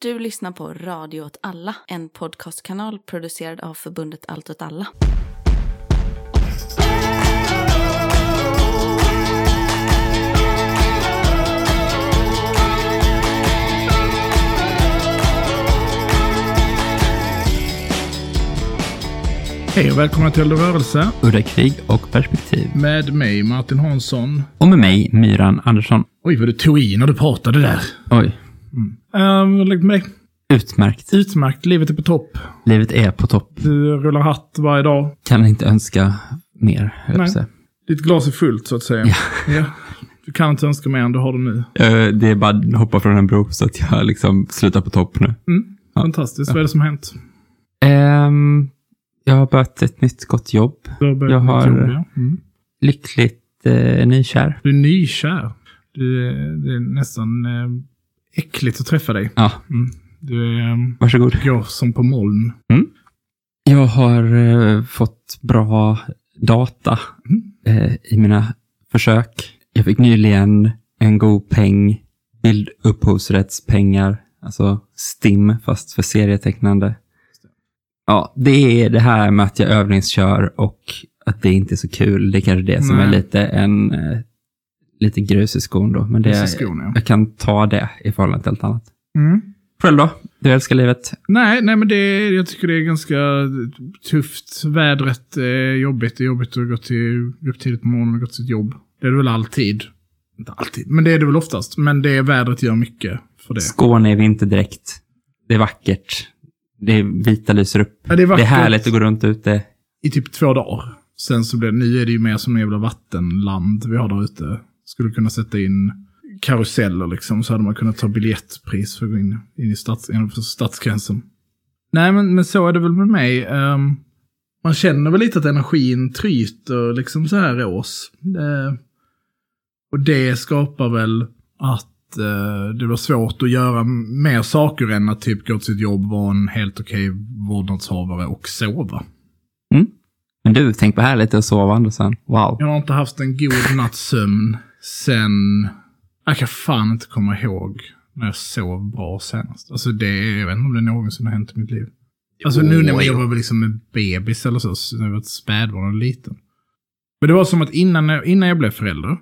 Du lyssnar på Radio åt alla, en podcastkanal producerad av förbundet Allt åt alla. Hej och välkomna till rörelse Udda krig och perspektiv. med mig Martin Hansson. Och med mig, Myran Andersson. Oj, vad du tog i när du pratade där. Oj, Um, med dig. utmärkt. Utmärkt, livet är på topp. Livet är på topp. Du rullar hatt varje dag. Kan inte önska mer, säga. Ditt glas är fullt så att säga. Ja. Du kan inte önska mer än du har det nu. Eh, Det är bara att hoppa från en bro så att jag liksom slutar på topp nu. Fantastiskt. Vad är det som har hänt? Ehm, jag har börjat ett nytt gott jobb. Du har Jag med har- jobb, ja. mm. Lyckligt eh, nykär. Du är nykär. Du, är- det är nästan eh, äckligt att träffa dig. Ja, Mm. Du är, um, varsågod. går som på moln. Jag har eh, fått bra data eh, i mina försök. Jag fick nyligen en god peng, bildupphovsrättspengar, alltså STIM fast för serietecknande. Ja, det är det här med att jag övningskör och att det inte är så kul. Det är kanske det som är lite en eh, lite grus i skon då. Men det, skon, ja. jag kan ta det i förhållande till allt annat. Mm. Själv då? Du älskar livet? Nej, nej men det, jag tycker det är ganska tufft. Vädret är jobbigt. Det är jobbigt att gå, till, gå upp tidigt på morgonen och gå till sitt jobb. Det är det väl alltid. Inte alltid, men det är det väl oftast. Men det vädret gör mycket för det. Skåne är vinterdräkt. Det är vackert. Det är vita lyser upp. Ja, det är Det är härligt att gå runt ute. I typ två dagar. Sen så blir nu är det ju mer som en jävla vattenland vi har där ute. Skulle kunna sätta in karuseller liksom, så hade man kunnat ta biljettpris för att gå in, in i stads, innanför stadsgränsen. Nej, men, men så är det väl med mig. Ehm, man känner väl lite att energin tryter liksom så här oss. Det, och det skapar väl att eh, det blir svårt att göra mer saker än att typ gå till sitt jobb, vara en helt okej vårdnadshavare och sova. Men du, tänk på härligt att sova Andersson. Wow. Jag har inte haft en god natts sömn sen... Jag kan fan inte komma ihåg när jag sov bra senast. Alltså det, jag vet inte om det någonsin har hänt i mitt liv. Alltså nu när jag jo. jobbar liksom med bebis eller så, så när jag var spädbarn och liten. Men det var som att innan, jag- innan jag blev förälder,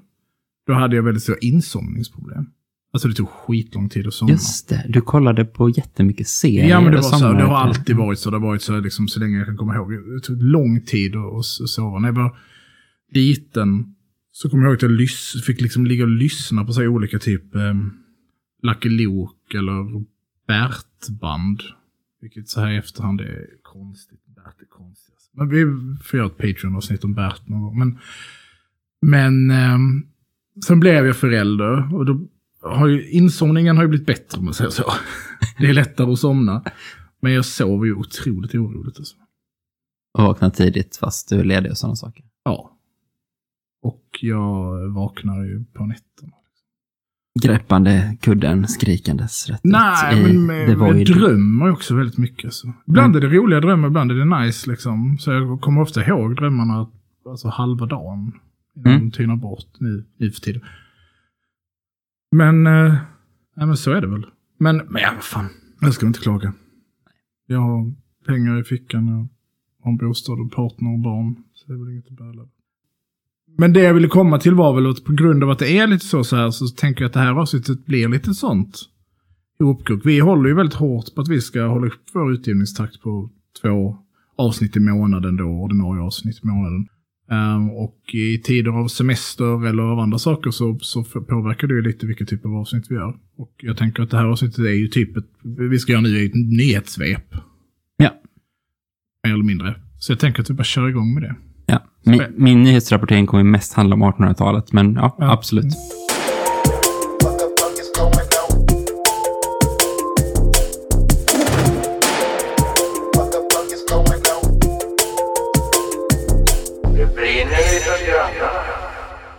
då hade jag väldigt stora insomningsproblem. Alltså det tog skitlång tid att somna. Just det, du kollade på jättemycket serier. Ja, men det var så. Det har alltid varit så. Det har varit så liksom, så länge jag kan komma ihåg. Det tog lång tid att, att sova. När jag var liten så kommer jag ihåg att jag lys- fick liksom ligga och lyssna på så olika typ um, Lucky Luke eller Bert-band. Vilket så här i efterhand är konstigt. Bert är konstigt. alltså. Men vi får göra ett Patreon-avsnitt om Bert någon gång. Men, men ehm, sen blev jag förälder och då har ju insomningen har ju blivit bättre om man säger så. Det är lättare att somna. Men jag sover ju otroligt oroligt. Alltså. Och vaknade tidigt fast du är ledig och sådana saker. Ja. Och jag vaknar ju på nätterna. Greppande kudden, skrikandes rätt Nej, ut i men the med, jag drömmer också väldigt mycket. Så. Ibland är det roliga drömmar, ibland är det nice. Liksom. Så jag kommer ofta ihåg drömmarna alltså, halva dagen. Innan Mm. de tynar bort nu, nu för tiden. Men, eh, nej, men så är det väl. Men, men ja, vad fan. Jag ska inte klaga. Jag har pengar i fickan, jag har en bostad och partner och barn. Så det är väl inget att över. Men det jag ville komma till var väl att på grund av att det är lite så, så här så tänker jag att det här avsnittet blir lite sånt ihopkok. Vi håller ju väldigt hårt på att vi ska hålla upp vår utgivningstakt på två avsnitt i månaden då, ordinarie avsnitt i månaden. Ehm, och i tider av semester eller av andra saker så, så påverkar det ju lite vilken typ av avsnitt vi gör. Och jag tänker att det här avsnittet är ju typ ett, vi ska göra nu ett nyhetssvep. Ja. Mer eller mindre. Så jag tänker att vi bara kör igång med det. Min, min nyhetsrapportering kommer mest handla om 1800-talet, men ja, Ja. absolut.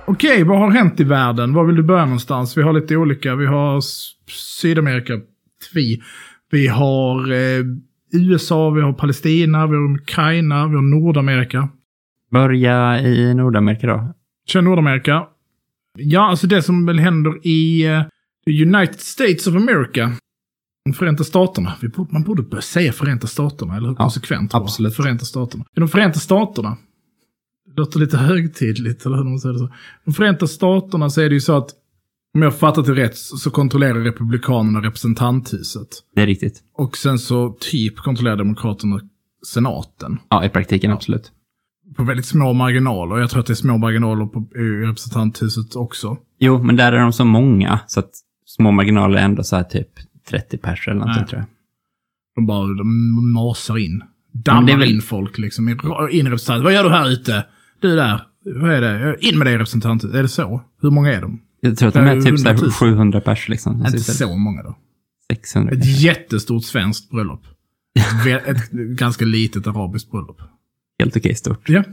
Okej, vad har hänt i världen? Var vill du börja någonstans? Vi har lite olika. Vi har Sydamerika, tvi. Vi har eh, USA, vi har Palestina, vi har Ukraina, vi har Nordamerika. Börja i Nordamerika då. Kör Nordamerika. Ja, alltså det som väl händer i eh, United States of America. Förenta Staterna, man borde börja säga Förenta Staterna, eller hur Ja, konsekvent var absolut. Förenta Staterna. I de Förenta Staterna, det låter lite högtidligt, eller hur man säger det så. De Förenta Staterna så är det ju så att, om jag fattat det rätt, så kontrollerar Republikanerna representanthuset. Det är riktigt. Och sen så typ kontrollerar Demokraterna senaten. Ja, i praktiken absolut. På väldigt små marginaler. Jag tror att det är små marginaler på representanthuset också. Jo, men där är de så många, så att små marginaler är ändå så här typ 30 pers eller någonting Nej. tror jag. De bara de masar in. Dammar väl- in folk liksom. In i representant. Vad gör du här ute? Du där. Vad är det? In med dig i representanthuset. Är det så? Hur många är de? Jag tror att de är är typ så 100 000. här 700 pers liksom. Inte så många då. 600 Ett jättestort svenskt bröllop. Ett ganska litet arabiskt bröllop. Helt okej stort. Ja.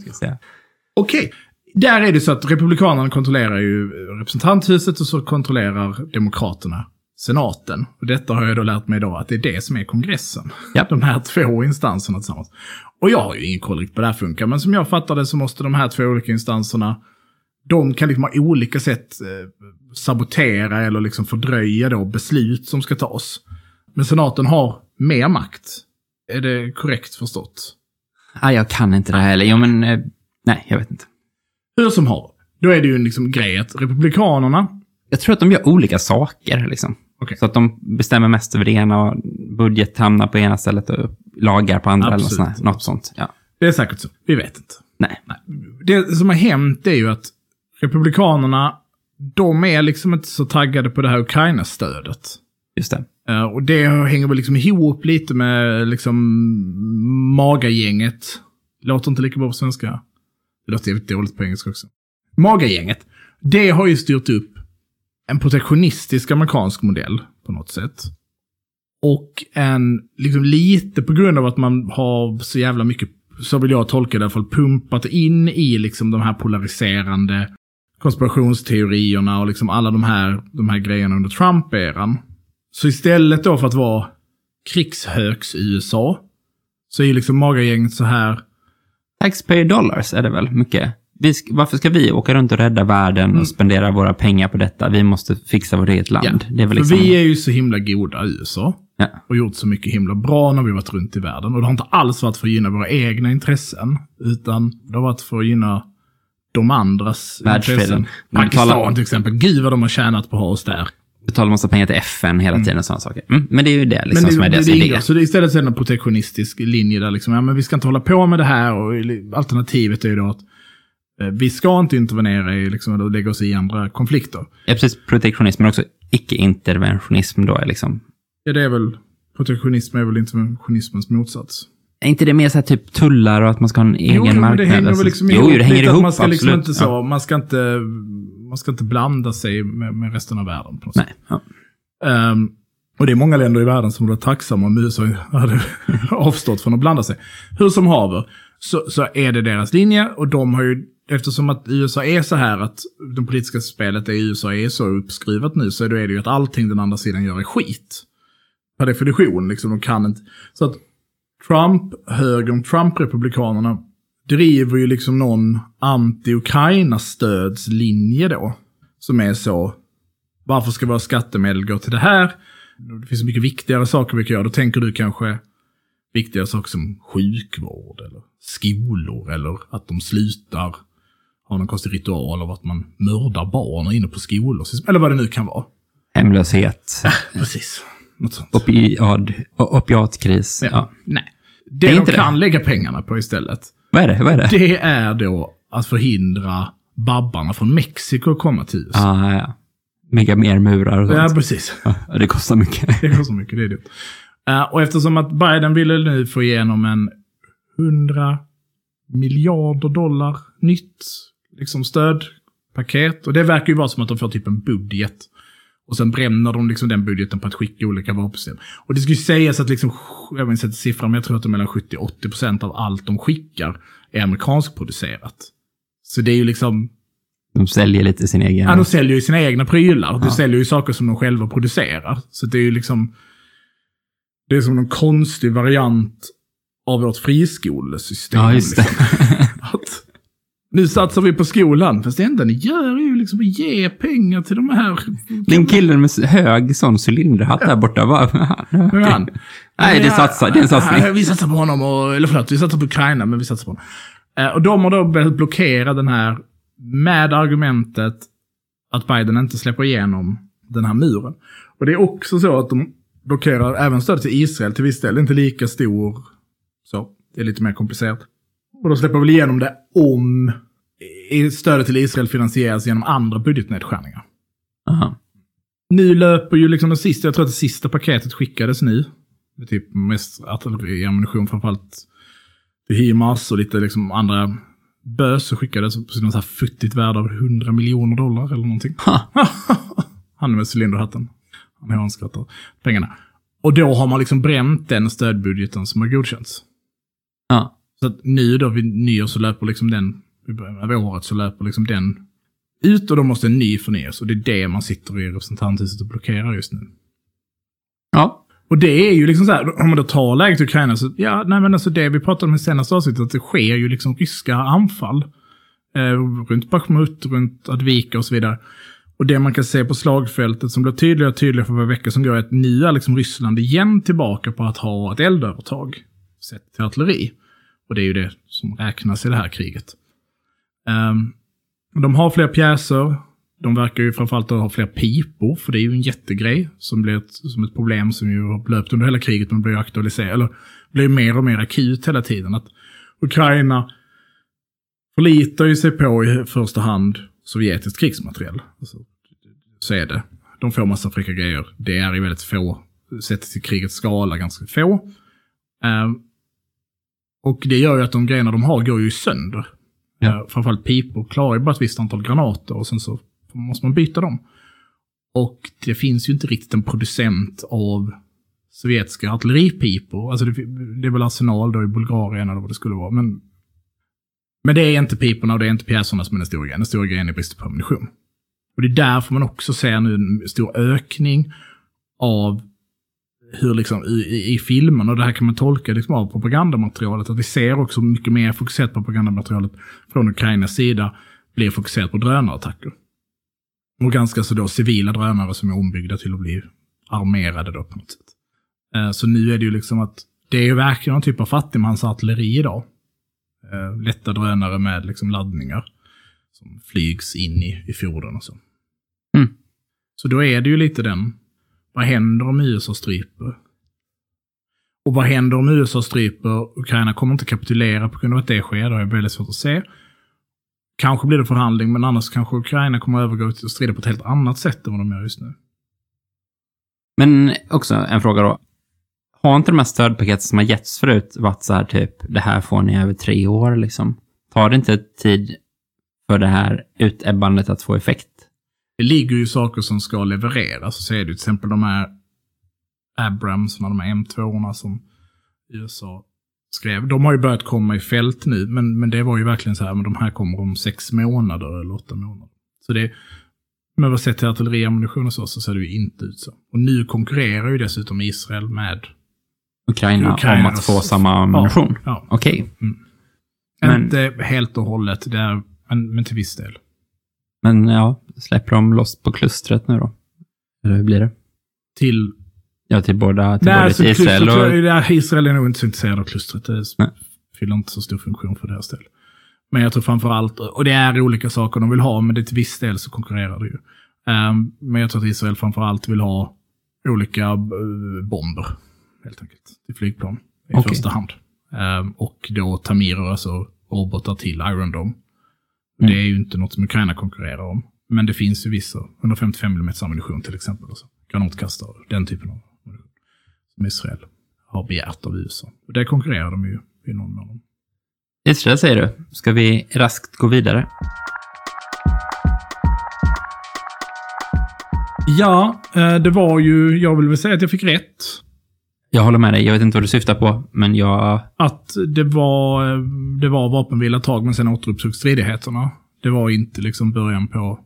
Okej. Där är det så att Republikanerna kontrollerar ju representanthuset och så kontrollerar Demokraterna senaten. Och detta har jag då lärt mig idag att det är det som är kongressen. Ja. De här två instanserna tillsammans. Och jag har ju ingen koll på det här funkar, men som jag fattar det så måste de här två olika instanserna, de kan liksom ha olika sätt eh, sabotera eller liksom fördröja då beslut som ska tas. Men senaten har mer makt. Är det korrekt förstått? Ah, jag kan inte det här heller. Jo, men eh, nej, jag vet inte. Hur som har Då är det ju liksom grej att Republikanerna, Jag tror att de gör olika saker liksom. Okej. Så att de bestämmer mest över det ena och budget hamnar på ena stället och lagar på andra eller något Absolut. sånt, något sånt. Ja. det är säkert så, vi vet inte. Nej. Det som har hänt är ju att Republikanerna, de är liksom inte så taggade på det här Ukraina-stödet. Just det. Uh, och det hänger väl liksom ihop lite med liksom Magagänget. Låter inte lika bra på svenska. Det låter jävligt dåligt på engelska också. Magagänget. Det har ju styrt upp en protektionistisk amerikansk modell på något sätt. Och en, liksom lite på grund av att man har så jävla mycket, så vill jag tolka det i alla fall, pumpat in i liksom de här polariserande konspirationsteorierna och liksom alla de här, de här grejerna under Trump-eran. Så istället då för att vara krigshögs-USA, så är ju liksom Magagänget så här, Taxpayer dollars är det väl mycket. Sk- varför ska vi åka runt och rädda världen och spendera våra pengar på detta? Vi måste fixa vårt eget land. Mm. Ja, Det är liksom... vi är ju så himla goda i USA. Ja. Och gjort så mycket himla bra när vi varit runt i världen. Och det har inte alls varit för att gynna våra egna intressen. Utan det har varit för att gynna de andras Världsfreden. intressen. Pakistan talar- till exempel. Gud vad de har tjänat på att ha oss där. Betala massa pengar till FN hela tiden och sådana saker. Mm, men det är ju det liksom Men som är det, som är ingår. det. Så det är istället en protektionistisk linje där liksom, ja men vi ska inte hålla på med det här. Och alternativet är ju då att eh, vi ska inte intervenera i, liksom, och lägga oss i andra konflikter. Ja, precis. Protektionism, men också icke-interventionism då är liksom... Ja, det är väl, protektionism är väl interventionismens motsats. Är inte det mer så här typ tullar och att man ska ha en egen jo, marknad? det hänger Alltså, väl liksom jo, ihop jo, det hänger ihop, man ska liksom absolut. inte så, Ja. man ska inte, man ska inte blanda sig med, med resten av världen på något sätt. Nej. Ja. Ehm, och det är många länder i världen som vore tacksamma om USA hade avstått från att blanda sig. Hur som haver, så, så är det deras linje och de har ju, eftersom att USA är så här att det politiska spelet i USA är så uppskrivet nu, så då är det ju att allting den andra sidan gör är skit. Per definition, liksom, de kan inte. Så att Trump-högern, Trump-republikanerna, driver ju liksom någon anti-Ukraina-stödslinje då. Som är så, varför ska våra skattemedel gå till det här? Det finns mycket viktigare saker vi kan göra. Då tänker du kanske viktiga saker som sjukvård eller skolor eller att de slutar ha någon konstig ritual av att man mördar barn inne på skolor. Eller vad det nu kan vara. Hemlöshet, Precis. Något sånt. opiad, opiatkris. Ja. Nej. Det, Det de inte det. kan lägga pengarna på istället, Vad är det? Vad är det? det är då att förhindra babbarna från Mexiko att komma till USA. Ah, ja. Mega mer murar och Ja, sånt. precis. Ja, det kostar mycket. Det kostar mycket, det är det. Eh, och eftersom att Biden ville nu få igenom en 100 miljarder dollar nytt liksom stödpaket. Och det verkar ju vara som att de får typ en budget. Och sen bränner de liksom den budgeten på att skicka olika vapensystem. Och det ska ju sägas att liksom, jag minns inte siffran, men jag tror att det är mellan 70-80% av allt de skickar är amerikanskproducerat. Så det är ju liksom, De säljer lite sin egen... Ja, de säljer ju sina egna prylar. De Ja. säljer ju saker som de själva producerar. Så det är ju liksom... Det är som en konstig variant av vårt friskolesystem. Ja, just det. liksom. Nu satsar vi på skolan. Fast det enda ni gör är ju liksom att ge pengar till de här... Den killen med hög sån cylinderhatt där borta. Hur är han? Nej, det, satsar, det är en satsning. Vi satsar på honom, och, eller förlåt, vi satsar på Ukraina, men vi satsar på honom. Eh, Och de har då börjat blockera den här med argumentet att Biden inte släpper igenom den här muren. Och det är också så att de blockerar även stöd till Israel till viss del. Inte lika stor, så det är lite mer komplicerat. Och de släpper väl igenom det om stödet till Israel finansieras genom andra budgetnedskärningar. Aha. Nu löper ju liksom det sista, jag tror att det sista paketet skickades nu. Är typ mest artilleriammunition framförallt till HIMARS och lite liksom andra bös så skickades på något så här futtigt värde av 100 miljoner dollar eller någonting. Ha. Han med cylinderhatten. Han har skrattar pengarna. Och då har man liksom bränt den stödbudgeten som har godkänts. Ja. Så att nu då vid nyår så löper liksom den, i början av året så löper liksom den ut och då måste en ny förnyas. Och det är det man sitter i representanthuset och blockerar just nu. Ja. Och det är ju liksom så här, om man då tar läget i Ukraina så, ja, nej men alltså det vi pratade om i senaste avsnittet, att det sker ju liksom ryska anfall. Eh, runt Bachmut, runt Advika och så vidare. Och det man kan se på slagfältet som blir tydligare och tydligare för varje vecka som går är att nu är liksom Ryssland igen tillbaka på att ha ett eldövertag. Sett till artilleri. Och det är ju det som räknas i det här kriget. Ehm, de har fler pjäser. De verkar ju framförallt ha fler pipor, för det är ju en jättegrej som blir ett, som ett problem som ju har löpt under hela kriget, men blir aktualiserat, eller blir mer och mer akut hela tiden. Att Ukraina förlitar ju sig på i första hand sovjetiskt krigsmateriel. Alltså, så är det. De får massa fräcka grejer. Det är ju väldigt få, sett till krigets skala, ganska få. Ehm, och det gör ju att de grejerna de har går ju sönder. Ja. Eh, framförallt pipor klarar ju bara ett visst antal granater och sen så måste man byta dem. Och det finns ju inte riktigt en producent av sovjetiska artilleripipor. Alltså det, det är väl Arsenal då i Bulgarien eller vad det skulle vara. Men, men det är inte piporna och det är inte pjäserna som är den stora grejen. Den stora grejen är brist på ammunition. Och det är därför man också ser nu en stor ökning av hur liksom i, i, i filmen, och det här kan man tolka liksom av propagandamaterialet, att vi ser också mycket mer fokuserat på propagandamaterialet från Ukrainas sida blir fokuserat på drönarattacker. Och ganska så då civila drönare som är ombyggda till att bli armerade då på något sätt. Eh, Så nu är det ju liksom att det är ju verkligen någon typ av fattigmansartilleri idag. Eh, Lätta drönare med liksom laddningar som flygs in i, i fjorden och så. Mm. Så då är det ju lite den, vad händer om USA stryper? Och vad händer om USA stryper? Ukraina kommer inte kapitulera på grund av att det sker, det har jag väldigt svårt att se. Kanske blir det förhandling, men annars kanske Ukraina kommer att övergå till att strida på ett helt annat sätt än vad de gör just nu. Men också en fråga då. Har inte de här stödpaketen som har getts förut varit så här typ, det här får ni över tre år liksom? Tar det inte tid för det här utebbandet att få effekt? Det ligger ju saker som ska levereras. Så är det ju till exempel de här Abrams, de här M2orna som USA skrev. De har ju börjat komma i fält nu, men, men det var ju verkligen så här, men de här kommer om sex månader eller åtta månader. Så det, men vad sett till artilleriammunition och så, så ser det ju inte ut så. Och nu konkurrerar ju dessutom Israel med... Ukraina, om Ukraina, att få samma ammunition? Ja, Okej. Men- Inte helt och hållet, det är, men, men till viss del. Men ja, släpper de loss på klustret nu då? Eller hur blir det? Till Ja, till båda, till Nej, både alltså, till Israel och... ja, Israel är nog inte så intresserad av klustret. Det Nej. fyller inte så stor funktion för deras del. Men jag tror framför allt, och det är olika saker de vill ha, men det till viss del så konkurrerar det ju. Ehm, men jag tror att Israel framför allt vill ha olika eh, bomber, helt enkelt, till flygplan i Okej. första hand. Ehm, och då Tamirer, alltså robotar till Iron Dome. Mm. Det är ju inte något som Ukraina konkurrerar om. Men det finns ju vissa, 155 mm ammunition till exempel. Och så. Granatkastare, den typen av ammunition. Som Israel har begärt av USA. Och det konkurrerar de ju i någon mån. Israel säger du. Ska vi raskt gå vidare? Ja, eh, det var ju, jag vill väl säga att jag fick rätt. Jag håller med dig. Jag vet inte vad du syftar på, men jag... Att det var, eh, det var vapenvila ett tag, men sen återupptogs stridigheterna. Det var inte liksom början på...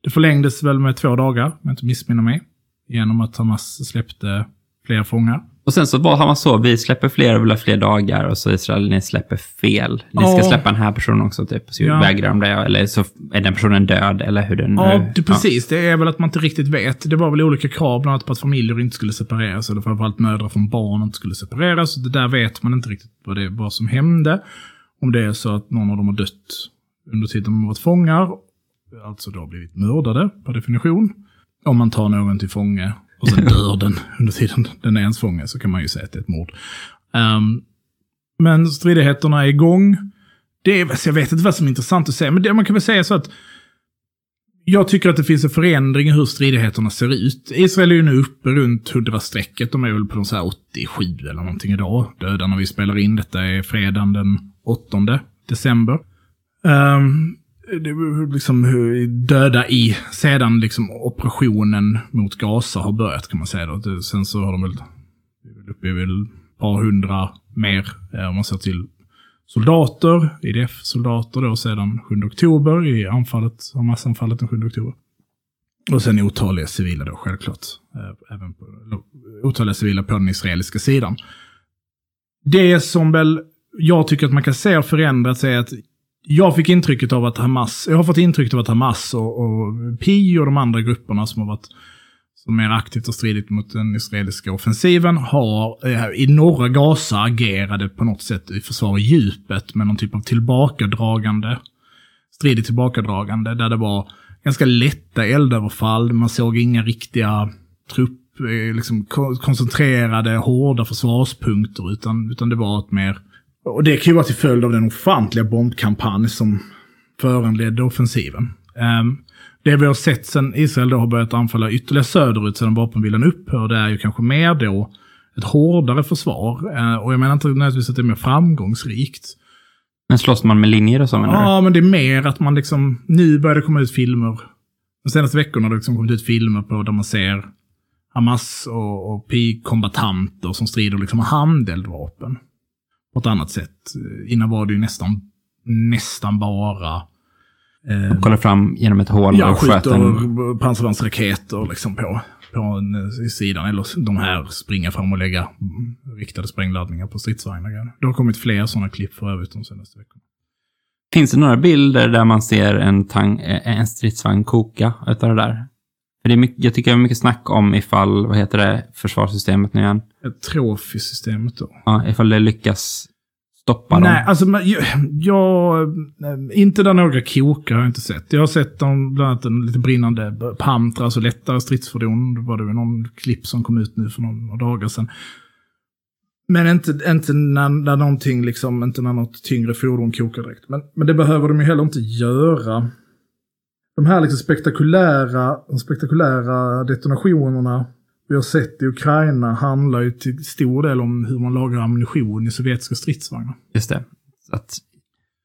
Det förlängdes väl med två dagar, om jag inte missminner mig. Genom att Hamas släppte fler fångar. Och sen så var han så, vi släpper fler och vill ha fler dagar och så Israel, ni släpper fel. Ni ska Ja. släppa den här personen också, typ. Så Ja. vägrar de det, eller så är den personen död, eller hur den Ja, nu... det, precis. Det är väl att man inte riktigt vet. Det var väl olika krav, bland annat på att familjer inte skulle separeras, eller framförallt mödrar från barn inte skulle separeras. Det där vet man inte riktigt vad, det, vad som hände. Om det är så att någon av dem har dött under tiden de har varit fångar, alltså då blivit mördade per definition. Om man tar någon till fånge och sen dör den under tiden den är ens fånge, så kan man ju säga att det är ett mord. Ehm, men stridigheterna är igång. Det är, så jag vet inte vad som är intressant att säga, men det, man kan väl säga så att jag tycker att det finns en förändring i hur stridigheterna ser ut. Israel är ju nu uppe runt 100-strecket. De är väl på de så här 87 eller någonting idag. Döda när vi spelar in. Detta är fredagen den 8 december. Um, liksom hur döda i, sedan liksom operationen mot Gaza har börjat kan man säga. Då. Sen så har de väl, uppe i väl ett par hundra mer eh, om man ser till soldater, IDF-soldater då sedan 7 oktober i anfallet, massanfallet den 7 oktober. Och sen otaliga civila då självklart. Eh, även på, otaliga civila på den israeliska sidan. Det som väl jag tycker att man kan se har förändrats är att jag fick intrycket av att Hamas, jag har fått intrycket av att Hamas och, och PI och de andra grupperna som har varit som mer aktivt har stridit mot den israeliska offensiven, har eh, i norra Gaza agerade på något sätt i försvar i djupet med någon typ av tillbakadragande, Stridigt tillbakadragande, där det var ganska lätta eldöverfall, man såg inga riktiga trupp, eh, liksom koncentrerade, hårda försvarspunkter, utan, utan det var ett mer och det kan ju vara till följd av den ofantliga bombkampanj som föranledde offensiven. Ehm, det vi har sett sen Israel då har börjat anfalla ytterligare söderut sedan vapenvilan upphörde är ju kanske mer då ett hårdare försvar. Eh, och jag menar inte nödvändigtvis att det är mer framgångsrikt. Men slåss man med linjer och så menar? Ja, men det är mer att man liksom, nu börjar det komma ut filmer. De senaste veckorna har det liksom kommit ut filmer på där man ser Hamas och, och PI-kombatanter som strider liksom med handeldvapen. På ett annat sätt. Innan var det ju nästan, nästan bara eh, Kollar fram genom ett hål Ja, och sköter en... pansarvärnsraketer liksom på, på en, eh, i sidan. Eller de här springer fram och lägga riktade sprängladdningar på stridsvagnar. Det har kommit fler sådana klipp för övrigt de senaste veckorna. Finns det några bilder där man ser en, tang, eh, en stridsvagn koka utav det där? För det är mycket, jag tycker det är mycket snack om ifall, vad heter det, försvarssystemet nu igen? Ett Trophy-systemet då. Ja, ifall det lyckas stoppa Nej, dem. alltså jag, jag, eh, inte där några kokar har jag inte sett. Jag har sett dem, bland annat en lite brinnande Pantra, alltså lättare stridsfordon. Det var det någon klipp som kom ut nu för några dagar sedan. Men inte, inte när, när någonting liksom, inte när något tyngre fordon kokar direkt. Men, men det behöver de ju heller inte göra. De här liksom spektakulära, de spektakulära detonationerna vi har sett i Ukraina handlar ju till stor del om hur man lagrar ammunition i sovjetiska stridsvagnar. Just det. Att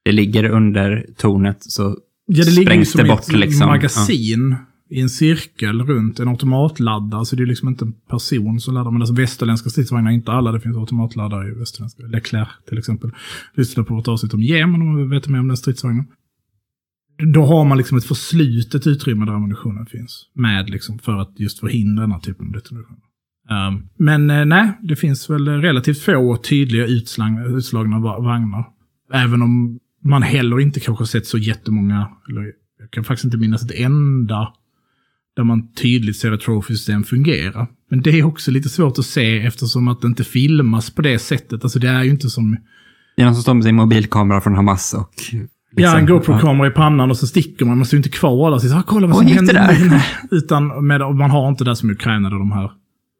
det ligger under tornet så Ja, det sprängs det bort ett liksom. magasin i en cirkel runt en automatladdare. Så det är liksom inte en person som laddar. Men alltså västerländska stridsvagnar, inte alla. Det finns automatladdare i västerländska. Leclerc till exempel. Lyssna på vårt avsnitt om Jemen om man vet mer om den stridsvagnen. Då har man liksom ett förslutet utrymme där ammunitionen finns. Med liksom för att just förhindra den här typen av detonation. Um, men eh, nej, det finns väl relativt få tydliga utslagna, utslagna vagnar. Även om man heller inte kanske sett så jättemånga, eller jag kan faktiskt inte minnas ett enda där man tydligt ser att trofysystem fungerar. Men det är också lite svårt att se eftersom att det inte filmas på det sättet. Alltså det är ju inte som... Det är någon som står med sin mobilkamera från Hamas och... Liksom, ja, en GoPro-kamera i pannan och så sticker man. Man står inte kvar där och säger ah, kolla vad som hände. Utan med, man har inte det som i Ukraina de här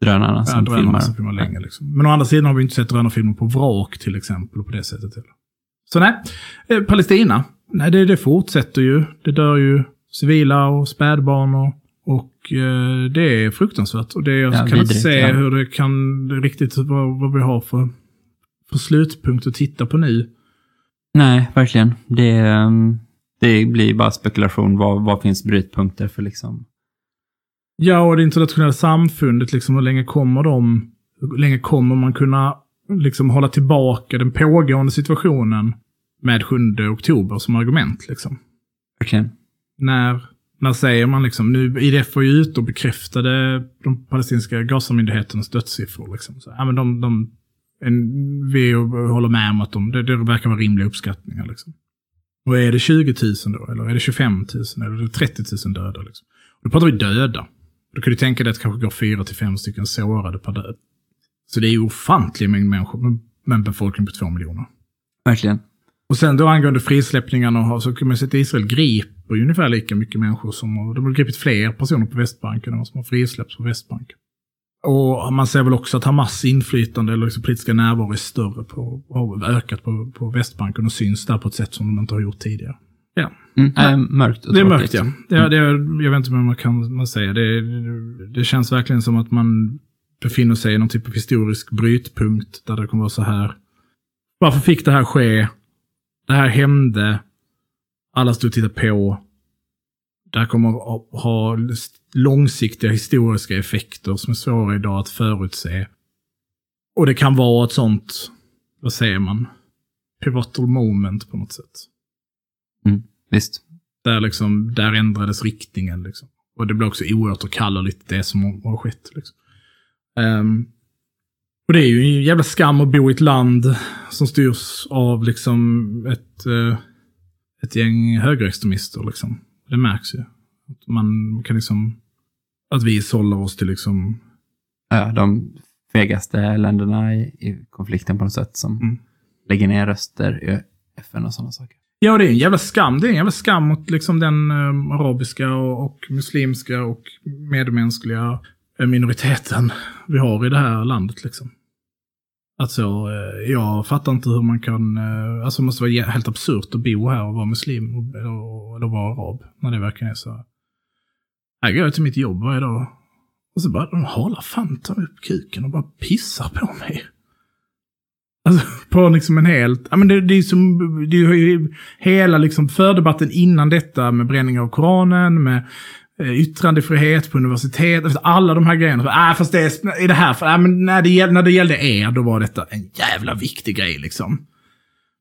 drönarna ja, som drönarna filmar. som filmar länge. Liksom. Men å andra sidan har vi inte sett drönarfilmer på vrak till exempel och på det sättet heller. Så nej, eh, Palestina. Nej, det, det fortsätter ju. Det dör ju civila och spädbarn och, och eh, det är fruktansvärt. Och det, jag Ja, kan inte se ja. hur det kan riktigt vad, vad vi har för, för slutpunkt att titta på nu. Nej, verkligen. Det, ehm, det blir bara spekulation. Vad, vad finns brytpunkter för liksom... Ja, och det internationella samfundet, liksom, hur länge kommer de, hur länge kommer man kunna liksom hålla tillbaka den pågående situationen med 7 oktober som argument liksom? Verkligen. När, När säger man liksom, nu IDF var ju ute och bekräftade de palestinska Gazamyndigheternas dödssiffror. Liksom. Så, ja, men de, de, en, vi håller med om att de, det, det verkar vara rimliga uppskattningar. Liksom. Och är det 20 000 då? Eller är det 25 000? Eller är det 30 000 döda? Liksom? Då pratar vi döda. Då kan du tänka dig att det kanske går fyra till fem stycken sårade per död. Så det är ju ofantlig mängd människor med- en befolkning på två miljoner. Verkligen. Och sen då angående frisläppningarna så kan man säga att Israel griper ungefär lika mycket människor som, de har gripit fler personer på Västbanken än vad som har frisläppts på Västbanken. Och man ser väl också att Hamas inflytande eller liksom politiska närvaro är större på, har ökat på, på Västbanken och syns där på ett sätt som de inte har gjort tidigare. Ja. Mm. Äh, mörkt och Det är mörkt, ja. Det, är- det, jag vet inte vad man kan man säga. Det, det känns verkligen som att man befinner sig i någon typ av historisk brytpunkt där det kommer vara så här. Varför fick det här ske? Det här hände. Alla stod och tittade på. Det här kommer att ha långsiktiga historiska effekter som är svåra idag att förutse. Och det kan vara ett sånt, vad säger man, pivotal moment på något sätt. Mm. Visst. Där, liksom, där ändrades riktningen. Liksom. Och det blir också oåterkalleligt det som har skett. Liksom. Ehm, och det är ju en jävla skam att bo i ett land som styrs av liksom ett, eh, ett gäng högerextremister. Liksom. Det märks ju. Att man kan liksom... Att vi sållar oss till liksom... Ja, de fegaste länderna i, i konflikten på något sätt som Mm. lägger ner röster i FN och sådana saker. Ja, det är en jävla skam. Det är en jävla skam mot liksom den eh, arabiska och, och muslimska och medmänskliga eh, minoriteten vi har i det här landet. Liksom. Alltså, eh, jag fattar inte hur man kan... Eh, alltså det måste vara helt absurt att bo här och vara muslim och, eller, eller vara arab. När det verkligen är så. Här går jag till mitt jobb varje dag. Och så bara, de håller fan ta upp kuken och bara pissar på mig. Alltså på liksom en helt, ja men det, det är som, det är ju hela liksom fördebatten innan detta med bränning av Koranen, med yttrandefrihet på universitet, alla de här grejerna. Ah, fast det är, i det här, för, ah, men när, det gällde, när det gällde er, då var detta en jävla viktig grej liksom.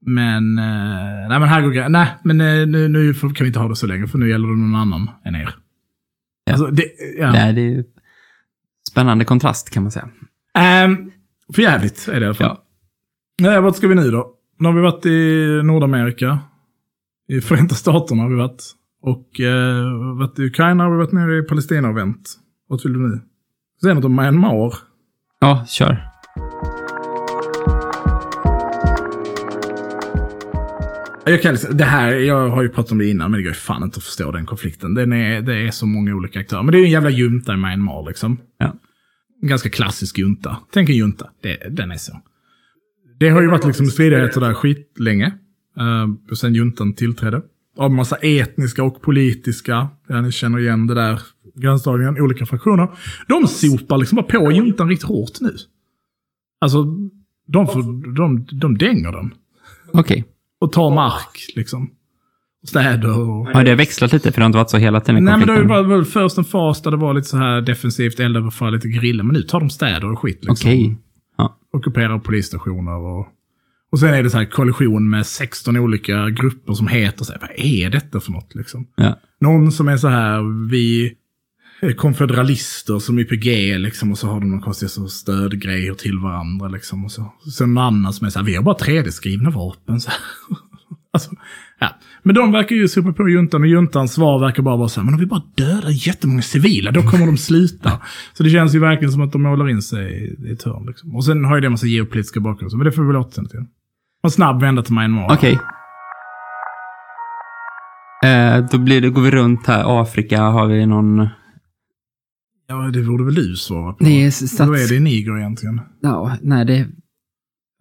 Men, eh, nej men här går nej men eh, nu, nu kan vi inte ha det så länge, för nu gäller det någon annan än er. Ja. Alltså, det, ja. Nej, det är ju spännande kontrast kan man säga. Um, för jävligt är det i alla fall. Ja. Nej, vart ska vi nu då? Nu har vi varit i Nordamerika. I Förenta Staterna har vi varit. Och eh, varit i Ukraina har vi varit nere i Palestina och vänt. Vart vill du nu? Säg något om Myanmar. Ja, kör. Jag, kan, det här, jag har ju pratat om det innan, men det går ju fan inte att förstå den konflikten. Den är, det är så många olika aktörer. Men det är ju en jävla junta i Myanmar liksom. Ja. En ganska klassisk junta. Tänk en junta. Det, den är så. Det har ju varit liksom stridigheter där skitlänge. Uh, sen juntan tillträdde. Av massa etniska och politiska, ja, ni känner igen det där gränsdragningen, olika fraktioner. De sopar liksom bara på juntan riktigt hårt nu. Alltså, de, får, de, de dänger den. Okej. Och tar mark, liksom. Städer och... Har det växlat lite? För det har inte varit så hela tiden Nej, men det varit väl först en fas där det var lite så här defensivt, eldöverfall, lite grilla. Men nu tar de städer och skit. Liksom. Okej. Ja. Ockuperar polisstationer och... Och sen är det så här koalition med 16 olika grupper som heter så här, vad är detta för något liksom? Ja. Någon som är så här, vi konfederalister som YPG liksom och så har de någon konstig så stödgrejer till varandra liksom. Och så. Sen någon annan som är så här, vi har bara 3D-skrivna vapen. Så här. alltså, ja. Men de verkar ju sopa på juntan och juntans svar verkar bara vara så här, men om vi bara dödar jättemånga civila, då kommer de sluta. så det känns ju verkligen som att de målar in sig i, i ett hörn. Liksom. Och sen har ju det en massa geopolitiska bakgrunder, men det får vi väl återkomma till. En snabb vända till Myanmar. Okej. Eh, då blir det, går vi runt här. Afrika har vi någon... Ja, det borde väl du svara på. Det är stats... Då är det Niger egentligen. Ja, nej, det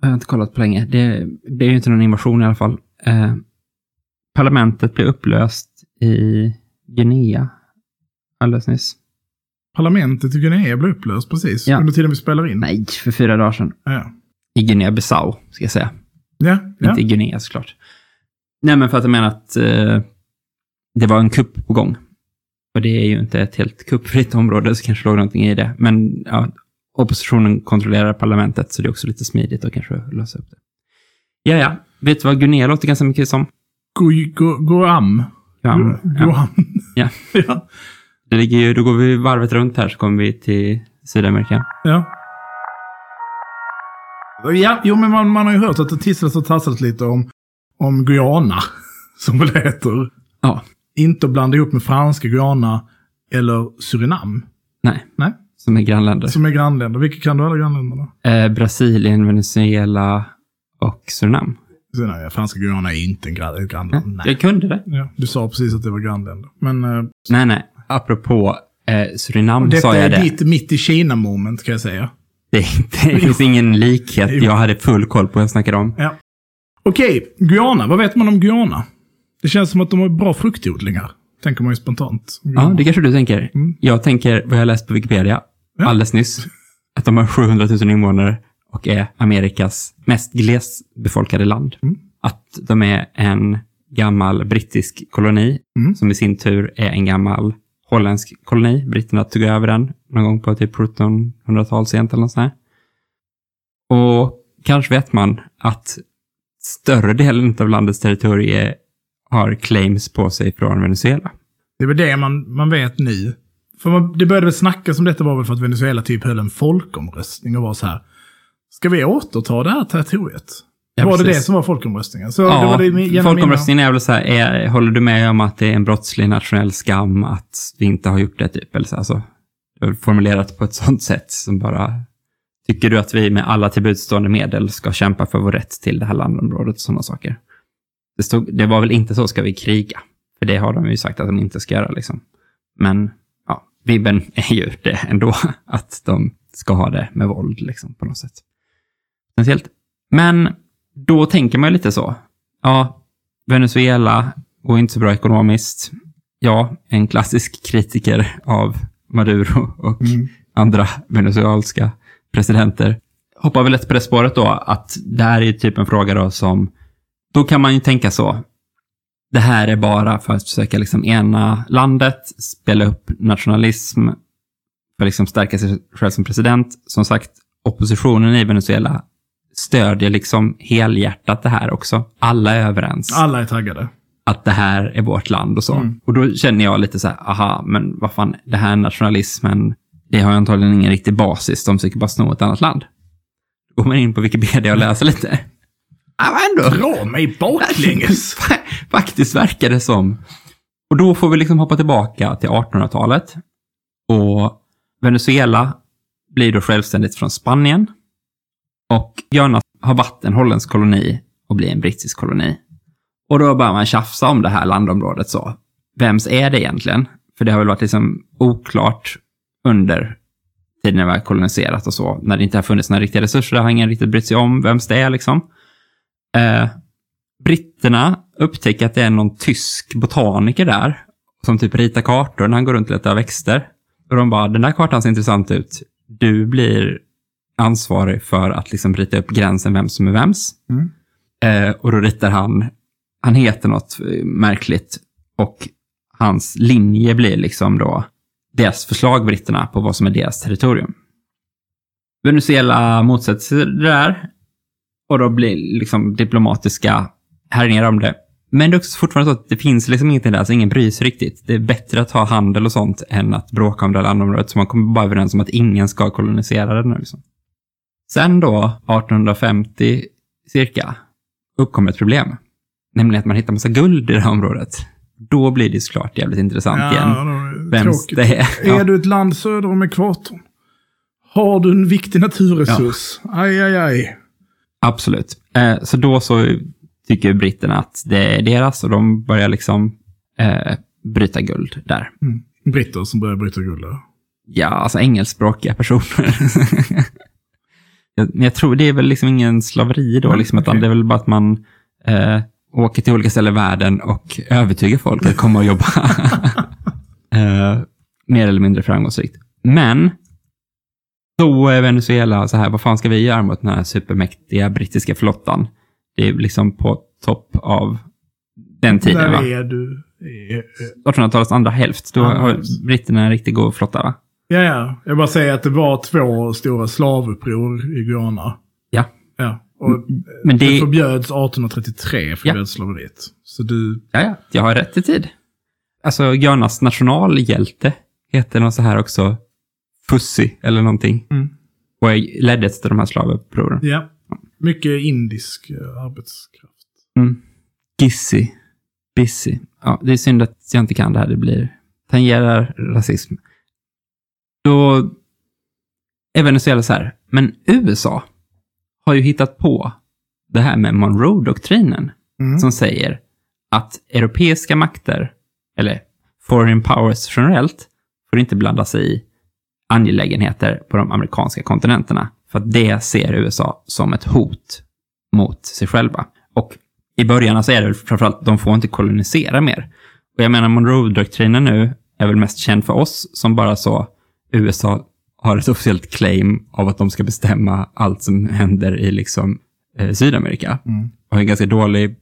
har jag inte kollat på länge. Det, det är ju inte någon invasion i alla fall. Eh, parlamentet blev upplöst i Guinea alldeles nyss. Parlamentet i Guinea blev upplöst precis Ja. under tiden vi spelar in. Nej, för fyra dagar sedan. Ja, I Guinea-Bissau, ska jag säga. Ja. ja. Inte Guinea såklart. Nej, men för att jag menar att eh, det var en kupp på gång. Och det är ju inte ett helt kuppfritt område, så kanske låg någonting i det. Men ja, oppositionen kontrollerar parlamentet, så det är också lite smidigt att kanske lösa upp det. Ja, ja. Vet du vad Guinea låter ganska mycket som? Gu- Gu- Guam. Guam. Guam. Ja. ja. Det ligger ju, då går vi varvet runt här så kommer vi till Sydamerika. Ja. Ja, jo men man, man har ju hört att det tisslas och tasslas lite om, om Guyana, som väl heter. Ja. Inte att blanda ihop med franska Guyana eller Surinam. Nej, Nej, som är grannländer. som är grannländer. Vilka kan du alla grannländerna? Eh, Brasilien, Venezuela och Surinam. Så, nej, franska Guyana är inte en gran- ett grannland. Nej. Jag kunde det. Ja, du sa precis att det var grannländer. Men eh, Nej, nej. Apropå eh, Surinam detta sa jag är det. ditt mitt i Kina-moment kan jag säga. Det, det finns ingen likhet. Jag hade full koll på vad jag snackade om. Ja. Okej, Guyana. Vad vet man om Guyana? Det känns som att de har bra fruktodlingar. Tänker man ju spontant. Ja, det kanske du tänker. Mm. Jag tänker vad jag läst på Wikipedia Ja. alldeles nyss. Att de har 700 000 invånare och är Amerikas mest glesbefolkade land. Mm. Att de är en gammal brittisk koloni Mm. som i sin tur är en gammal holländsk koloni. Britterna tog över den någon gång på typ 1700-tal sent eller något sånt här. Och kanske vet man att större delen av landets territorium har claims på sig från Venezuela. Det är väl det man, man vet nu. För man, det började väl snackas om detta var väl för att Venezuela typ höll en folkomröstning och var så här. Ska vi återta det här territoriet? Ja, var det precis. det som var folkomröstningen? Så det Ja, var det genom mina- folkomröstningen är väl så här, är, håller du med om att det är en brottslig nationell skam att vi inte har gjort det typ? Eller så, alltså, det formulerat på ett sånt sätt som bara, tycker du att vi med alla tillbudstående medel ska kämpa för vår rätt till det här landområdet och sådana saker? Det, stod, det var väl inte så, ska vi kriga? För det har de ju sagt att de inte ska göra liksom. Men, ja, vibben är ju det ändå, att de ska ha det med våld liksom på något sätt. Potentiellt. Men då tänker man ju lite så. Ja, Venezuela går inte så bra ekonomiskt. Ja, en klassisk kritiker av Maduro och Mm. andra venezuelanska presidenter hoppar väl lätt på det spåret då, att det här är typ en fråga då som, då kan man ju tänka så. Det här är bara för att försöka liksom ena landet, spela upp nationalism, för att liksom stärka sig själv som president. Som sagt, oppositionen i Venezuela stödjer liksom helhjärtat det här också. Alla är överens Alla är taggade. Att det här är vårt land och så. Mm. Och då känner jag lite så här, aha, men vad fan, det här nationalismen, det har ju antagligen ingen riktig basis. De försöker bara sno ett annat land. Då går man in på Wikipedia och läser lite. Ja, men ändå. Dra mig baklänges! Faktiskt verkar det som. Och då får vi liksom hoppa tillbaka till 1800-talet. Och Venezuela blir då självständigt från Spanien. Och Guyana har varit en holländsk koloni och blir en brittisk koloni. Och då börjar man tjafsa om det här landområdet så. Vems är det egentligen? För det har väl varit liksom oklart under tiden när vi har koloniserat och så. När det inte har funnits några riktiga resurser, det har ingen riktigt brytt sig om vems det är liksom. Eh, britterna upptäcker att det är någon tysk botaniker där som typ ritar kartor när han går runt och letar växter. Och de bara, den där kartan ser intressant ut. Du blir ansvarig för att liksom rita upp gränsen vem som är vems. Mm. Eh, och då ritar han, han heter något eh, märkligt och hans linje blir liksom då deras förslag, britterna, på vad som är deras territorium. Venezuela motsätter sig det där och då blir liksom diplomatiska härjningar om det. Men det är också fortfarande så att det finns liksom ingenting där, så ingen bryr sig riktigt. Det är bättre att ha handel och sånt än att bråka om det här landområdet, så man kommer bara överens om att ingen ska kolonisera det nu. Liksom. Sen då, 1850 cirka, uppkommer ett problem. Nämligen att man hittar massa guld i det här området. Då blir det såklart jävligt intressant igen. Ja, är det Vems det är. Är Ja. du ett land söder om ekvatorn? Har du en viktig naturresurs? Aj, aj, aj. Absolut. Eh, så då så tycker britterna att det är deras och de börjar liksom eh, bryta guld där. Mm. Britter som börjar bryta guld. där. Ja, alltså engelskspråkiga personer. jag, jag tror det är väl liksom ingen slaveri då, Nej, liksom, utan okej. det är väl bara att man eh, åker till olika ställen i världen och övertygar folk att komma och jobba. eh, mer eller mindre framgångsrikt. Men då är Venezuela så här, vad fan ska vi göra mot den här supermäktiga brittiska flottan? Det är liksom på topp av den tiden, va? Där är du. Är- är- 1800-talets andra hälft. Då har britterna en riktigt god flotta, va? Ja, ja. Jag bara säger att det var två stora slavuppror i Guyana. Ja. Ja. Och Men det det... förbjöds 1833, förbjöds slaveriet. Så du... Ja, ja. Jag har rätt i tid. alltså Ghanas nationalhjälte heter något så här också, Fussy eller någonting. Mm. Och är- ledde ett av de här slavupproren. Ja. Mycket indisk eh, arbetskraft. Mm. Gissy. Bissy. Ja, det är synd att jag inte kan det här. Det blir tangerar rasism. Då är Venezuela så här, men USA har ju hittat på det här med Monroe-doktrinen Mm. som säger att europeiska makter, eller foreign powers generellt, får inte blanda sig i angelägenheter på de amerikanska kontinenterna. För att det ser USA som ett hot mot sig själva. Och i början så är det väl framförallt, de får inte kolonisera mer. Och jag menar, Monroe-doktrinen nu är väl mest känd för oss som bara så, USA har ett officiellt claim av att de ska bestämma allt som händer i liksom eh, Sydamerika. Mm. Och en ganska dålig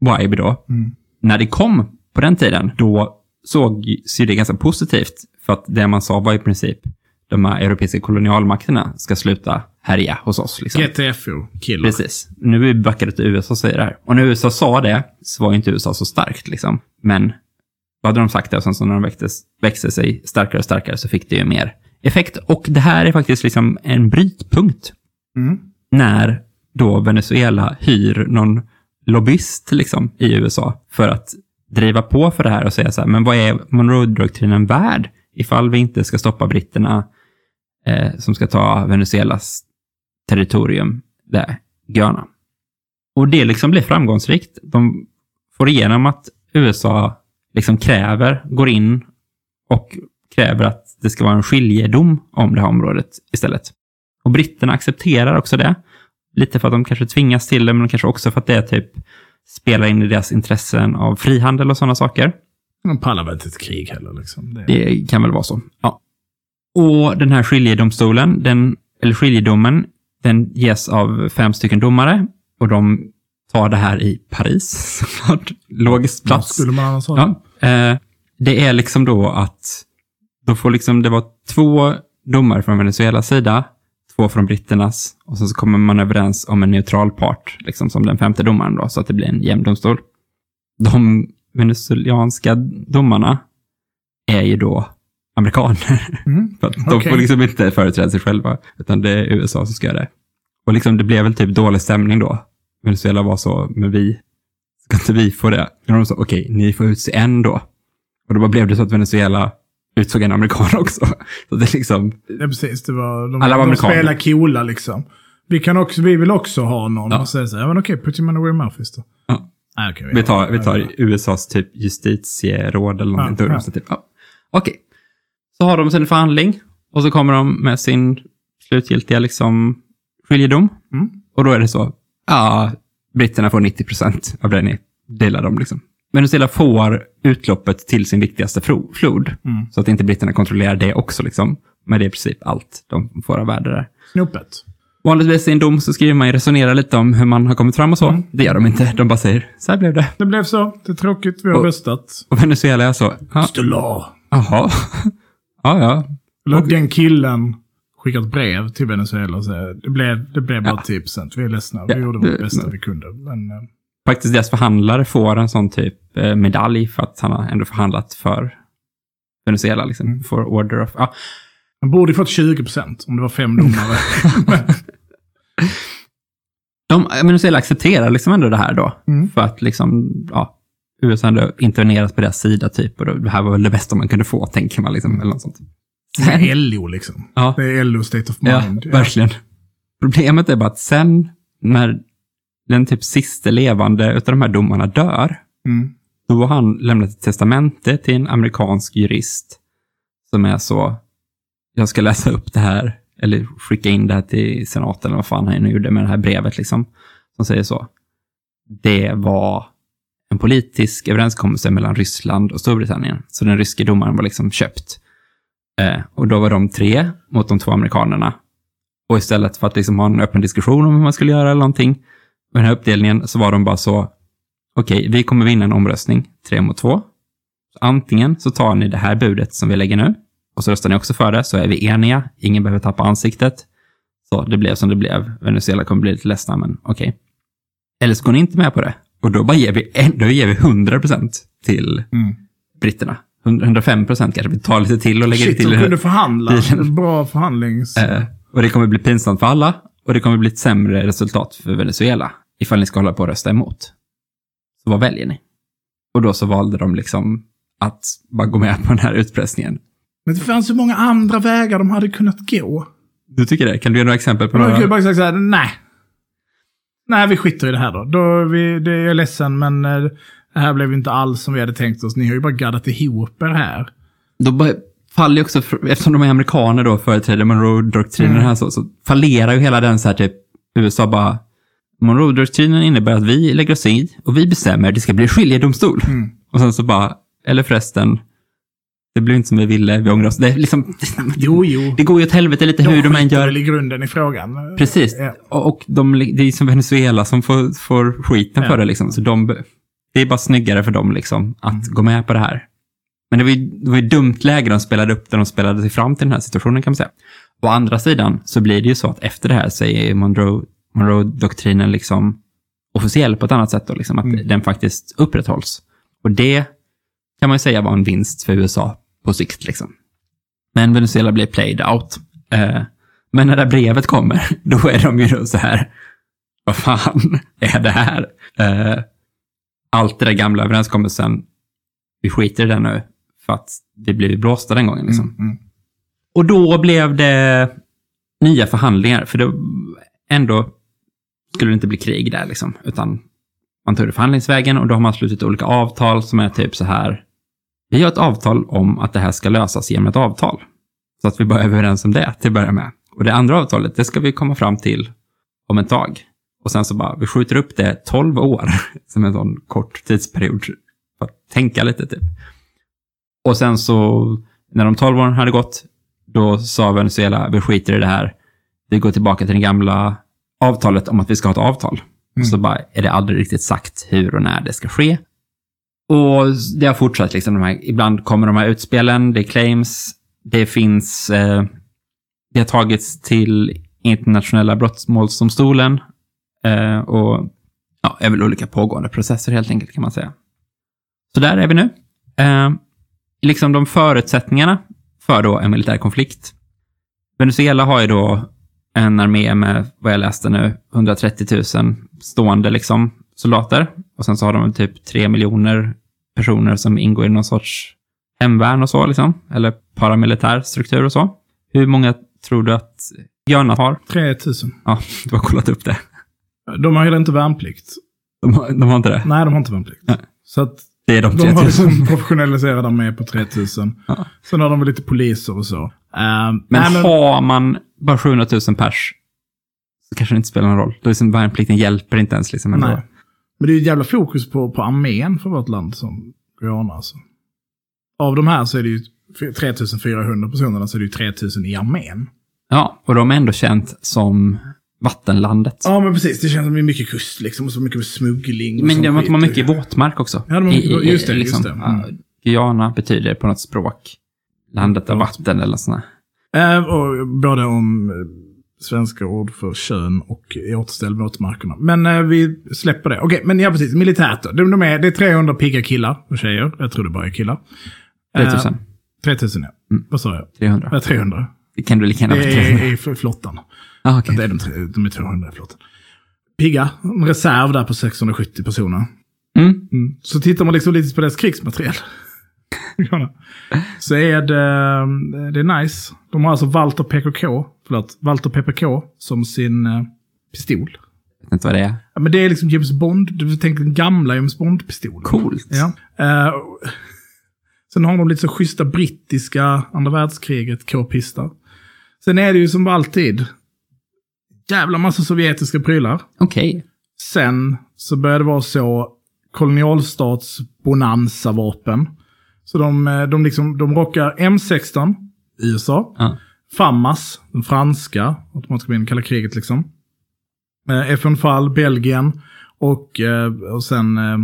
vibe då. Mm. När det kom på den tiden, då såg sig det ganska positivt. För att det man sa var i princip, de här europeiska kolonialmakterna ska sluta härja hos oss. Liksom. GTFO, killer. Precis. Nu är vi backade till USA och säger det här. Och när USA sa det så var inte USA så starkt liksom. Men då hade de sagt det och sen så när de växtes, växte sig starkare och starkare så fick det ju mer effekt. Och det här är faktiskt liksom en brytpunkt Mm. när då Venezuela hyr någon lobbyist liksom i USA för att driva på för det här och säga så här, men vad är Monroe-doktrinen värd ifall vi inte ska stoppa britterna eh, som ska ta Venezuelas territorium, där, Guyana. Och det liksom blir framgångsrikt. De får igenom att USA liksom kräver, går in och kräver att det ska vara en skiljedom om det här området istället. Och britterna accepterar också det. Lite för att de kanske tvingas till det, men kanske också för att det typ spelar in i deras intressen av frihandel och sådana saker. De pallar väl inte ett krig heller liksom. Det... Det kan väl vara så. Ja. Och den här skiljedomstolen, den, eller skiljedomen, den ges av fem stycken domare. Och de tar det här i Paris, såklart. Logisk plats. skulle man annars ha? Ja, eh, det är liksom då att då får liksom, det var två domare från Venezuelas sida, två från britternas och sen så kommer man överens om en neutral part, liksom som den femte domaren då, så att det blir en jämn domstol. De venezuelanska domarna är ju då amerikaner. Mm. För de Okej. får liksom inte företräda sig själva, utan det är USA som ska göra det. Och liksom det blev väl typ dålig stämning då. Venezuela var så, men vi, ska inte vi få det? Och de sa, okej, ni får utse en då. Och då bara blev det så att Venezuela utsåg en amerikan också. Så det liksom, Ja, precis. Det var, de, Alla var de spelar coola liksom. Vi, kan också, vi vill också ha någon Ja. och säga så här, ja, men okej, put your money where your mouth is då. Ja. Ah, okej, vi tar, vi tar. USAs typ justitieråd eller någonting. Ja, Ja, typ, ja. Okej. Så har de sin förhandling och så kommer de med sin slutgiltiga liksom skiljedom. Mm. Och då är det så, ja, britterna får 90 procent av det ni delar om. Liksom. Venezuela får utloppet till sin viktigaste flod. Mm. Så att inte britterna kontrollerar det också. Liksom. Men det är i princip allt de får av värde där. Snopet. Vanligtvis i en dom så skriver man ju resonera lite om hur man har kommit fram och så. Mm. Det gör de inte. De bara säger, så här blev det. Det blev så. Det är tråkigt. Vi har Och- röstat. Och Venezuela är så, ja, The law. jaha. ja, ja. Eller den killen skickat brev till Venezuela och säger det blev, det blev bara 10 procent. Vi är ledsna. Vi Ja, gjorde vårt bästa men- vi kunde. Men eh, Faktiskt deras förhandlare får en sån typ eh, medalj för att han har ändå förhandlat för Venezuela. Liksom, Mm. For order of... Ja, man borde ju fått 20 procent om det var fem domare. de, Venezuela accepterar liksom ändå det här då. Mm. För att liksom, ja, USA ändå intervenerat på deras sida typ. Och det här var väl det bästa man kunde få, tänker man. Liksom, eller något sånt. Det är LO liksom. Ja. Det är LO State of Ja, Mind. verkligen. Problemet är bara att sen när den typ sista levande utav de här domarna dör, Mm. då har han lämnat ett testamente till en amerikansk jurist som är så, jag ska läsa upp det här, eller skicka in det här till senaten, eller vad fan han nu gjorde med det här brevet, liksom, som säger så. Det var en politisk överenskommelse mellan Ryssland och Storbritannien, så den ryske domaren var liksom köpt. Eh, och då var de tre mot de två amerikanerna. Och istället för att liksom ha en öppen diskussion om hur man skulle göra eller någonting, med den här uppdelningen, så var de bara så, okej, vi kommer vinna en omröstning, tre mot två. Så antingen så tar ni det här budet som vi lägger nu, och så röstar ni också för det, så är vi eniga, ingen behöver tappa ansiktet. Så det blev som det blev. Venezuela kommer bli lite ledsna, men okej. Eller så går ni inte med på det, och då bara ger vi, då ger vi 100% till Mm. britterna. 105 procent kanske. Vi tar lite till och lägger Shit, till. de kunde förhandla. Bilen. Bra förhandlings... Eh, och det kommer bli pinsamt för alla. Och det kommer bli ett sämre resultat för Venezuela. Ifall ni ska hålla på och rösta emot. Så vad väljer ni? Och då så valde de liksom att bara gå med på den här utpressningen. Men det fanns så många andra vägar de hade kunnat gå. Du tycker det? Kan du ge några exempel på kunde några? bara sagt så här, nej. Nej, vi skiter i det här då. då är vi, det är jag ledsen, men eh, det här blev inte alls som vi hade tänkt oss. Ni har ju bara gaddat ihop er här. Då bara faller ju också, eftersom de är amerikaner då, företräder Monroe-doktrinen Mm. här så, så fallerar ju hela den så här typ, USA bara, Monroe-doktrinen innebär att vi lägger oss i och vi bestämmer, det ska bli skiljedomstol. Mm. Och sen så bara, eller förresten, det blev inte som vi ville, vi ångrar oss. Det, är liksom, Jo, jo. det går ju åt helvete lite hur de än gör. väl i grunden i frågan. Precis. Ja. Och, och de, det är som Venezuela som får, får skiten Ja. för det. Liksom. Så de, det är bara snyggare för dem liksom, att Mm. gå med på det här. Men det var, ju, det var ju dumt läge de spelade upp där de spelade sig fram till den här situationen kan man säga. Å andra sidan så blir det ju så att efter det här så är Monroe, Monroe-doktrinen liksom officiell på ett annat sätt. Då, liksom, att Mm. den faktiskt upprätthålls. Och det kan man ju säga var en vinst för USA på sikt. Liksom. Men Venezuela blev played out. Eh, men när det här brevet kommer, då är de ju då så här, vad fan är det här? Eh, allt det där gamla överenskommelsen, vi skiter i det nu, för att det blev blåsta den gången. Liksom. Mm, mm. Och då blev det nya förhandlingar, för det ändå skulle det inte bli krig där, liksom, utan man tog det förhandlingsvägen och då har man slutit olika avtal som är typ så här, vi har ett avtal om att det här ska lösas genom ett avtal. Så att vi bara är överens om det till att börja med. Och det andra avtalet, det ska vi komma fram till om ett tag. Och sen så bara, vi skjuter upp det 12 år, som en sån kort tidsperiod, för att tänka lite typ. Och sen så, när de 12 åren hade gått, då sa Venezuela, vi skiter i det här. Vi går tillbaka till den gamla avtalet om att vi ska ha ett avtal. Och så bara är det aldrig riktigt sagt hur och när det ska ske. Och det har fortsatt liksom. De här, ibland kommer de här utspelen, det är claims, det finns, eh, det har tagits till internationella brottmålsdomstolen eh, och ja, är väl olika pågående processer helt enkelt kan man säga. Så där är vi nu. Eh, liksom de förutsättningarna för då en militär konflikt. Venezuela har ju då en armé med, vad jag läste nu, 130 000 stående liksom soldater. Och sen så har de typ 3 miljoner personer som ingår i någon sorts hemvärn och så, liksom. Eller paramilitär struktur och så. Hur många tror du att Björna har? 3000. Ja, du har kollat upp det. De har heller inte värnplikt. De har, de har inte det? Nej, de har inte värnplikt. Nej. Så att Det är de de 3000. har liksom professionaliserade med på 3000. Ja. Sen har de väl lite poliser och så. Uh, Men, nej, men har man bara 700 000 pers så kanske det inte spelar någon roll. Då liksom värnplikten hjälper inte ens. Liksom, ändå. nej. Men det är ju ett jävla fokus på, på armén för vårt land som Guyana. Alltså. Av de här så är det ju 3400 personerna så är det ju 3000 i armén. Ja, och de är ändå känt som vattenlandet. Ja, men precis. Det känns som det är mycket kust liksom. Och så mycket smuggling. och Men sån de skit. har mycket våtmark också. Ja, de har mycket- I- i- just det, liksom, just det. Mm. Guyana betyder på något språk landet av vatten eller sådär. Eh, och både om eh, svenska ord för kön och återställ våtmarkerna. Men eh, vi släpper det. Okej, men ja precis. Militärt då. De, de är, det är 300 pigga killar och tjejer. Jag tror det bara är killar. 3000. Eh, 3000 ja. Mm. Vad sa jag? 300. Ja, 300. Det kan du lika gärna vara Det 300. är i flottan. Ah, okej. Det är de, de är 200 i flottan. Pigga. En reserv där på 670 personer. Mm. Mm. Så tittar man liksom lite på deras krigsmateriel. Så är det, det är nice. De har alltså Walter PKK, förlåt, Walter PPK som sin eh, pistol. Jag vet inte vad det är. Ja, men det är liksom James Bond, du tänker den gamla James Bond-pistolen. Coolt. Ja. Eh, sen har de lite så schyssta brittiska andra världskriget k-pistar. Sen är det ju som alltid jävla massa sovjetiska prylar. Okej. Sen så började det vara så kolonialstats bonanza-vapen. Så de, eh, de, liksom, de rockar M16, USA. Ja. FAMAS, den franska, automatiska minnen, kalla kriget liksom. Eh, FN Fall, Belgien och, eh, och sen... Eh,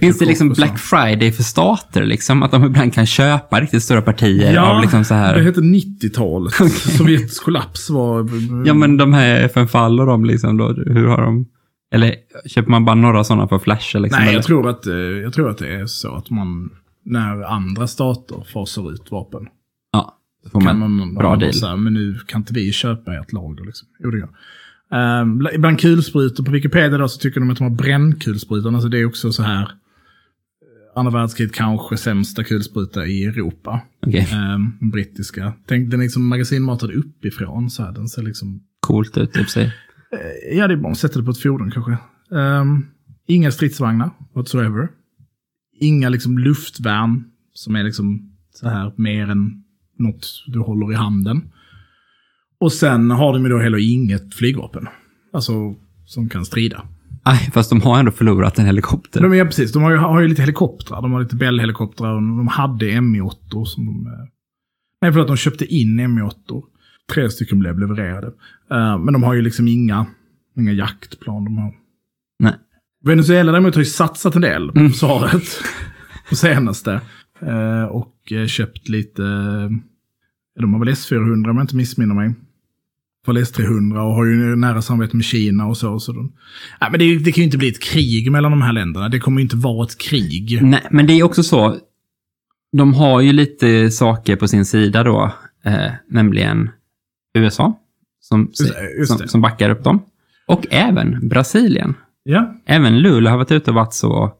Finns det liksom. Black Friday för stater? Liksom? Att de ibland kan köpa riktigt stora partier av liksom så här... det heter 90-talet. Sovjets kollaps var... Ja, men de här FN-fall och de liksom då, hur har de... Eller köper man bara några sådana för Flash? Liksom, Nej, eller? jag tror, att, jag tror att det är så att man när andra stater fasar ut vapen. Ja, då får kan man man bra deal. Här, men nu kan inte vi köpa ert lager. Liksom. Jo, det gör. Um, bland kulsprutor på Wikipedia då, så tycker de att de har brännkulsprutor. Alltså det är också så här. eh, Andra världskriget kanske sämsta kulspruta i Europa. Okej, Um, den brittiska. Tänk, den är liksom magasinmatad uppifrån. Så här. Den ser liksom... coolt ut i för sig. eh, Ja, det är bra. Sätter det på ett fordon kanske. Um, inga stridsvagnar whatsoever. Inga liksom luftvärn som är liksom så här mer än något du håller i handen. Och sen har de ju då heller inget flygvapen. Alltså som kan strida. Aj, fast de har ändå förlorat en helikopter. De är precis, de har ju, har ju lite helikoptrar. De har lite Bell-helikoptrar och de hade Mi-8 som de... eh, Nej, förlåt, de köpte in Mi-8. Tre stycken blev levererade. Eh, men de har ju liksom inga, inga jaktplan. De har... Nej. Venezuela däremot har ju satsat en del på Mm. försvaret. på senaste. Eh, och eh, köpt lite... eh, De har väl S400 om jag inte missminner mig. För S300 och har ju nära samarbete med Kina och så. så de... Nej, men det, det kan ju inte bli ett krig mellan de här länderna. Det kommer ju inte vara ett krig. Nej, men det är också så. De har ju lite saker på sin sida då. Eh, nämligen USA. Som, som, som backar upp dem. Och även Brasilien. Ja, Även Lula har varit ute och varit så.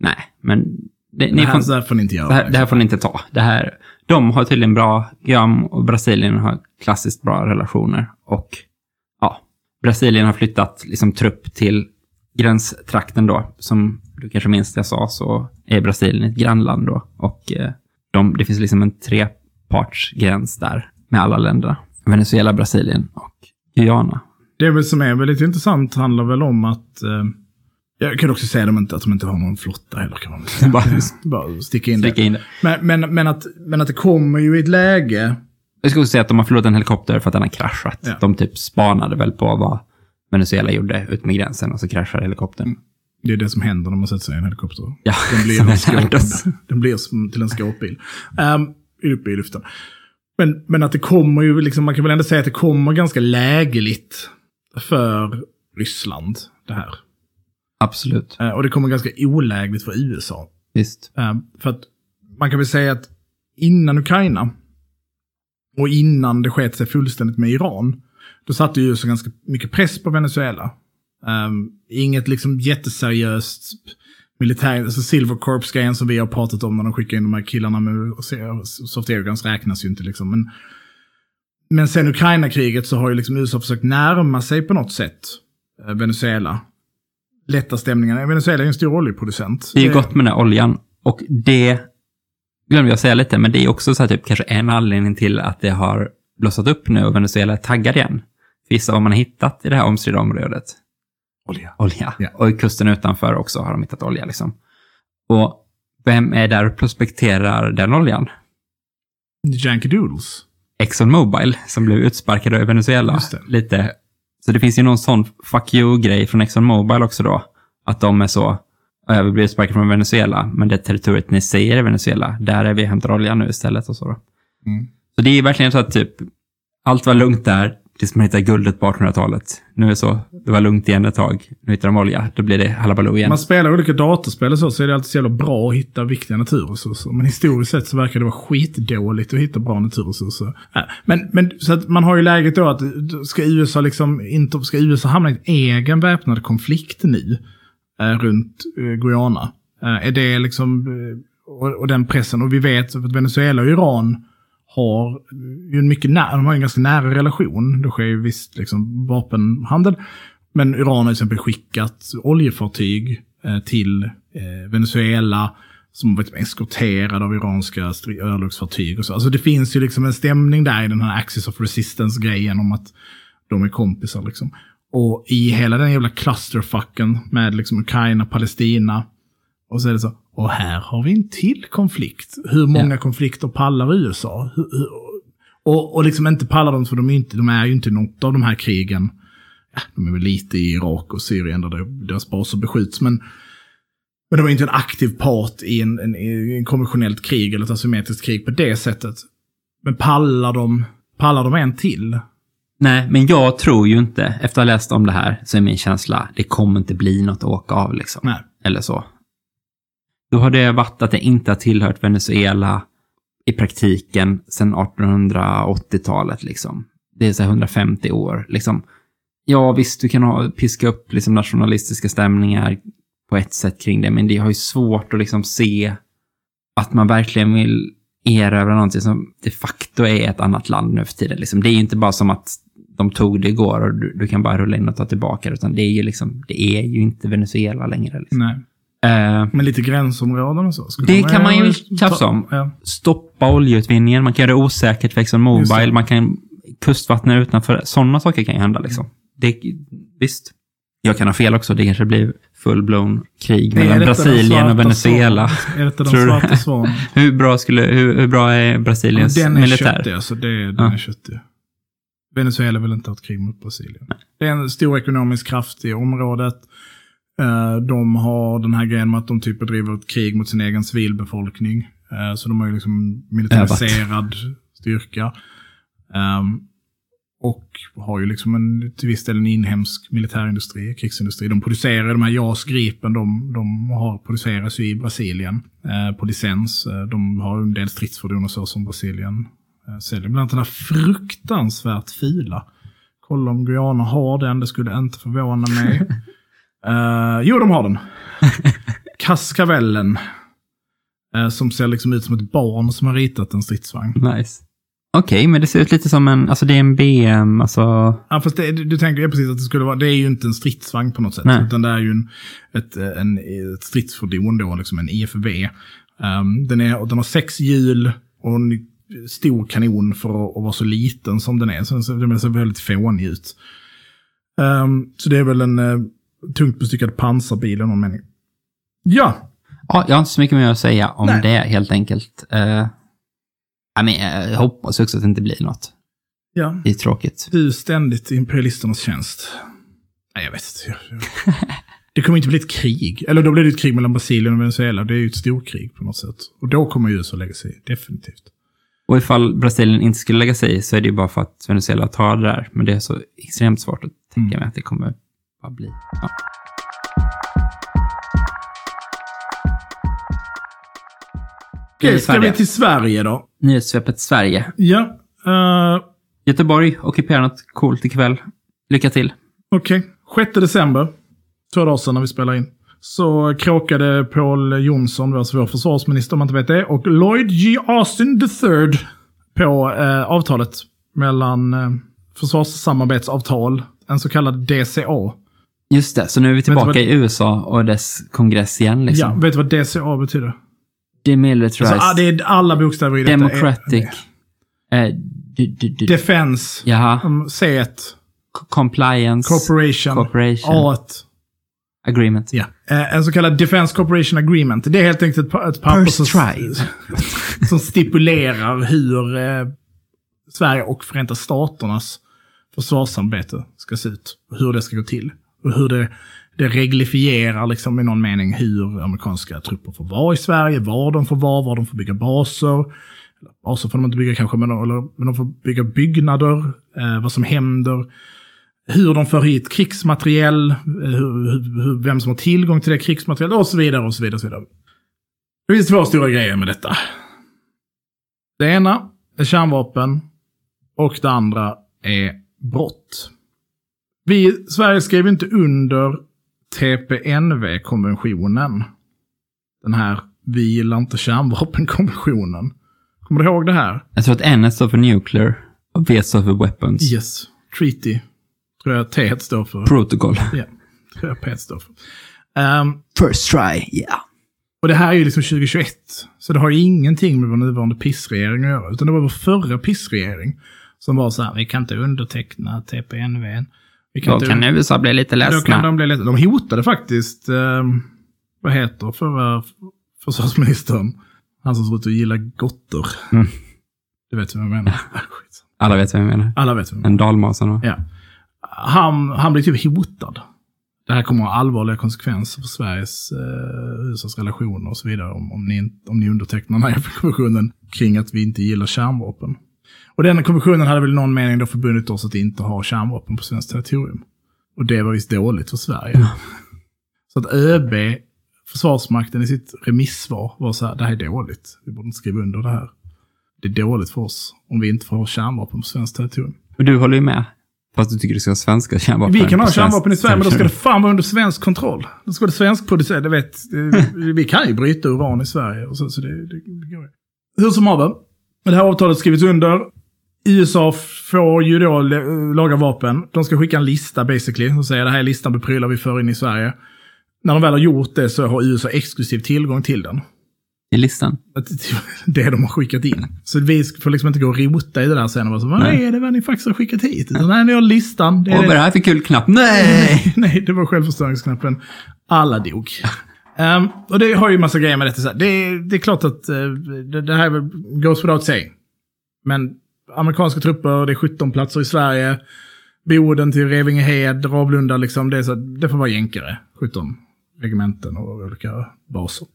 Nej, men det, det här, får, får ni inte göra. det, här, det här får ni inte ta. Det här, de har tydligen bra, Guam och Brasilien har klassiskt bra relationer. Och ja, Brasilien har flyttat liksom trupp till gränstrakten då. Som du kanske minns jag sa så är Brasilien ett grannland då. Och eh, de, det finns liksom en trepartsgräns där med alla länderna. Venezuela, Brasilien och Guyana. Det är väl som är väldigt intressant handlar väl om att... Eh, jag kan också säga dem inte, att de inte har någon flotta heller. Kan man säga. Bara- Bara sticka in Sticka det. in det. Men, men, men, att, men att det kommer ju i ett läge... Jag skulle säga att de har förlorat en helikopter för att den har kraschat. Ja. De typ spanade väl på vad Venezuela gjorde ut med gränsen och så kraschade helikoptern. Det är det som händer när man sätter sig i en helikopter. Ja, Den blir, skåp, den blir som till en skåpbil. Um, uppe i luften. Men, men att det kommer ju, liksom, man kan väl ändå säga att det kommer ganska lägeligt för Ryssland, det här. Absolut. Eh, och det kommer ganska olägligt för USA. Visst. Eh, för att man kan väl säga att innan Ukraina och innan det sket sig fullständigt med Iran, då satte ju USA ganska mycket press på Venezuela. Um, inget liksom jätteseriöst militär, alltså Silver Corps-grejen som vi har pratat om när de skickar in de här killarna med soft airguns räknas ju inte liksom. Men, men sen Ukraina-kriget så har ju liksom USA försökt närma sig på något sätt eh, Venezuela. Lätta stämningarna. Venezuela är en stor oljeproducent. Det är ju gott med den här oljan. Och det glömde jag säga lite, men det är också så här typ kanske en anledning till att det har blossat upp nu och Venezuela är taggad igen. Vissa vad man har hittat i det här omstridda området. olja. Olja. Ja. Och i kusten utanför också har de hittat olja liksom. Och vem är där och prospekterar den oljan? Yankee Doodles. Exxon Mobil som blev utsparkade i Venezuela. Lite. Så det finns ju någon sån fuck you-grej från Exxon Mobil också då. Att de är så, ja, vi blir utsparkade från Venezuela, men det territoriet ni säger är Venezuela, där är vi och hämtar olja nu istället och så då. Mm. Så det är verkligen så att typ, allt var lugnt där tills man hittar guldet på 1800-talet. Nu är det så, det var lugnt igen ett tag, nu hittar de olja, då blir det halabaloo igen. Man spelar olika datorspel och så, så är det alltid så jävla bra att hitta viktiga naturresurser. Men historiskt sett så verkar det vara skitdåligt att hitta bra naturresurser. Äh, men, men så att man har ju läget då att ska USA liksom inte, ska USA hamna i en egen väpnad konflikt nu eh, runt eh, Guyana? Eh, är det liksom, eh, och, och den pressen, och vi vet att Venezuela och Iran har eh, ju en mycket nära, de har en ganska nära relation. Det sker ju visst liksom vapenhandel. Men Iran har till exempel skickat oljefartyg eh, till eh, Venezuela som har varit eskorterade av iranska örlogsfartyg och så. Alltså det finns ju liksom en stämning där i den här Axis of Resistance-grejen om att de är kompisar liksom. Och i hela den jävla clusterfucken med liksom Ukraina, Palestina och så är det så, och här har vi en till konflikt. Hur många konflikter pallar USA? Hur, hur, och, och liksom inte pallar de, för de är, inte, de är ju inte något av de här krigen. Ja, de är väl lite i Irak och Syrien där deras baser beskjuts, men, men de är inte en aktiv part i en, en, en konventionellt krig eller ett asymmetriskt krig på det sättet. Men pallar de, pallar de en till? Nej, men jag tror ju inte, efter att ha läst om det här, så är min känsla, det kommer inte bli något att åka av liksom. Nej. Eller så då har det varit att det inte har tillhört Venezuela i praktiken sedan 1880-talet. Liksom. Det är så 150 år. Liksom. Ja, visst, du kan ha, piska upp liksom, nationalistiska stämningar på ett sätt kring det, men det har ju svårt att liksom, se att man verkligen vill erövra någonting som de facto är ett annat land nu för tiden. Liksom. Det är ju inte bara som att de tog det igår och du, du kan bara rulla in och ta tillbaka det, utan det är ju, liksom, det är ju inte Venezuela längre. Liksom. Nej. Eh, Men lite gränsområden och så. skulle Det kan man ju tjafsa om. Ja. stoppa oljeutvinningen, man kan göra det osäkert för Just ExxonMobil, det. man kan kustvattna utanför. Sådana saker kan ju hända liksom. Det, visst. Jag kan ha fel också, det kanske blir full-blown krig mellan Brasilien och Venezuela. Är detta den Tror svarta svanen? Hur bra, skulle, hur, hur bra är Brasiliens Den är militär? köttig alltså. Det, den Ja. är köttig. Venezuela vill inte ha ett krig mot Brasilien. Det är en stor ekonomisk kraft i området. Eh, De har den här grejen med att de typ bedriver ett krig mot sin egen civilbefolkning. Eh, Så de har ju liksom militariserad styrka. Ehm, Och har ju liksom en, till viss del en inhemsk militärindustri, krigsindustri. De producerar de här JAS Gripen, de, de har producerats ju i Brasilien eh, på licens. De har en del stridsfordon och så som Brasilien säljer. Bland annat den här fruktansvärt fula. Kolla om Guyana har den, det skulle inte förvåna mig. Eh, jo, de har den. Kaskavellen. Eh, som ser liksom ut som ett barn som har ritat en stridsvagn. Nice. Okej, men det ser ut lite som en, alltså det är en BM, alltså... Ja, fast det, du tänker ju precis att det skulle vara, det är ju inte en stridsvagn på något sätt. Nej. Utan det är ju en, ett, en, ett stridsfordon då, liksom en IFV. Um, den, är, den har sex hjul och en stor kanon för att, att vara så liten som den är. Så, så den ser väldigt fånig ut. Um, så det är väl en uh, tungt bestyckad pansarbil i någon mening. Ja, Ja, jag har inte så mycket mer att säga om Nej. det, helt enkelt. Uh, jag, men, jag hoppas också att det inte blir något. ja. Det är tråkigt. Du är ständigt i imperialisternas tjänst. Nej, jag vet inte. Det kommer inte bli ett krig. Eller då blir det ett krig mellan Brasilien och Venezuela. Det är ju ett storkrig på något sätt. Och då kommer USA lägga sig i. Definitivt. Och ifall Brasilien inte skulle lägga sig i så är det ju bara för att Venezuela tar det där. Men det är så extremt svårt att tänka Mm. mig att det kommer bara bli. Ja. Okej, ska vi till Sverige då? Nyhetssvepet Sverige. Ja. Uh, Göteborg ockuperar något coolt ikväll. Lycka till. Okej. 6 december, två dagar sedan när vi spelar in, så krokade Paul Jonsson, alltså vår försvarsminister om man inte vet det, och Lloyd G. Austin III på eh, avtalet mellan eh, försvarssamarbetsavtal, en så kallad DCA. Just det, så nu är vi tillbaka i USA och dess kongress igen. Liksom. Ja, vet du vad DCA betyder? Demilitarized. Alltså, ah, det är alla bokstäver i detta. Democratic. Eh, du, Defense. Jaha. Um, C1. C- Compliance. Corporation. Corporation. A1. Agreement. Ja. Eh, en så kallad Defense Corporation Agreement. Det är helt enkelt ett, ett papper som, som stipulerar hur eh, Sverige och Förenta Staternas försvarssamarbete ska se ut. Och hur det ska gå till. Och hur det, det reglifierar liksom i någon mening hur amerikanska trupper får vara i Sverige, var de får vara, var de får bygga baser. Eller Baser får de inte bygga kanske, men de, eller, men de får bygga byggnader, eh, vad som händer hur de för hit krigsmateriel, eh, hur, hur, hur, vem som har tillgång till det krigsmateriel och så vidare och så vidare. Och så vidare. Det finns två stora grejer med detta. Det ena är kärnvapen och det andra är brott. Vi Sverige skrev inte under TPNV-konventionen. Den här Vi gillar inte kärnvapen-konventionen. Kommer du ihåg det här? Jag tror att N står för nuclear och V står för weapons. Yes. Treaty. Tror jag T står för. Protocol. Ja, tror jag P står för. Ehm, First try, yeah. och det här är ju liksom 2021. Så det har ju ingenting med vår nuvarande pissregering att göra. Utan det var vår förra pissregering. Som var så här, vi kan inte underteckna TPNV. Då inte kan USA bli lite Då kan ledsna. de bli lite... De hotade faktiskt, ehm, vad heter förra försvarsministern? Han som ser ut att gilla gotter. Mm. Du vet vad jag menar. Alla vet vad jag menar. Alla vet jag menar. En dalmasen va? Ja. Han, han blir typ hotad. Det här kommer att ha allvarliga konsekvenser för Sveriges, eh, USAs relationer och så vidare om, om, ni, om ni undertecknar den här konventionen kring att vi inte gillar kärnvapen. Och den konventionen hade väl någon mening då förbundit oss att inte ha kärnvapen på svenskt territorium. Och det var visst dåligt för Sverige. Så att ÖB Försvarsmakten i sitt remissvar var så här, det här är dåligt. Vi borde inte skriva under det här. Det är dåligt för oss om vi inte får ha kärnvapen på svenskt territorium. Och du håller ju med. Fast du tycker det ska vara svenska kärnvapen. Vi kan ha kärnvapen i Sverige, men då ska det fan vara under svensk kontroll. Då ska det svenskproducerat, det vet, eh, vi kan ju bryta uran i Sverige. Och så, så det, det, det går ju. Hur som haver, det här avtalet skrivits under. USA får ju då laga vapen. De ska skicka en lista basically, och säga det här är listan på prylar vi för in i Sverige. När de väl har gjort det så har USA exklusiv tillgång till den. I listan. Det de har skickat in. Så vi får liksom inte gå och rota i det där sen och så, vad Nej. är det vad ni faktiskt har skickat hit? Utan nej, ni har listan. Det är Åh, vad är det här för kul knapp? Nej! Nej, det var självförstöringsknappen. Alla dog. Um, och det har ju massa grejer med detta. Så här. Det, är, det är klart att uh, det, det här är goes without saying. Men amerikanska trupper, det är 17 platser i Sverige. Boden till Revingehed, Ravlunda, liksom, det, är så, det får vara jänkare. 17 regementen och olika baser.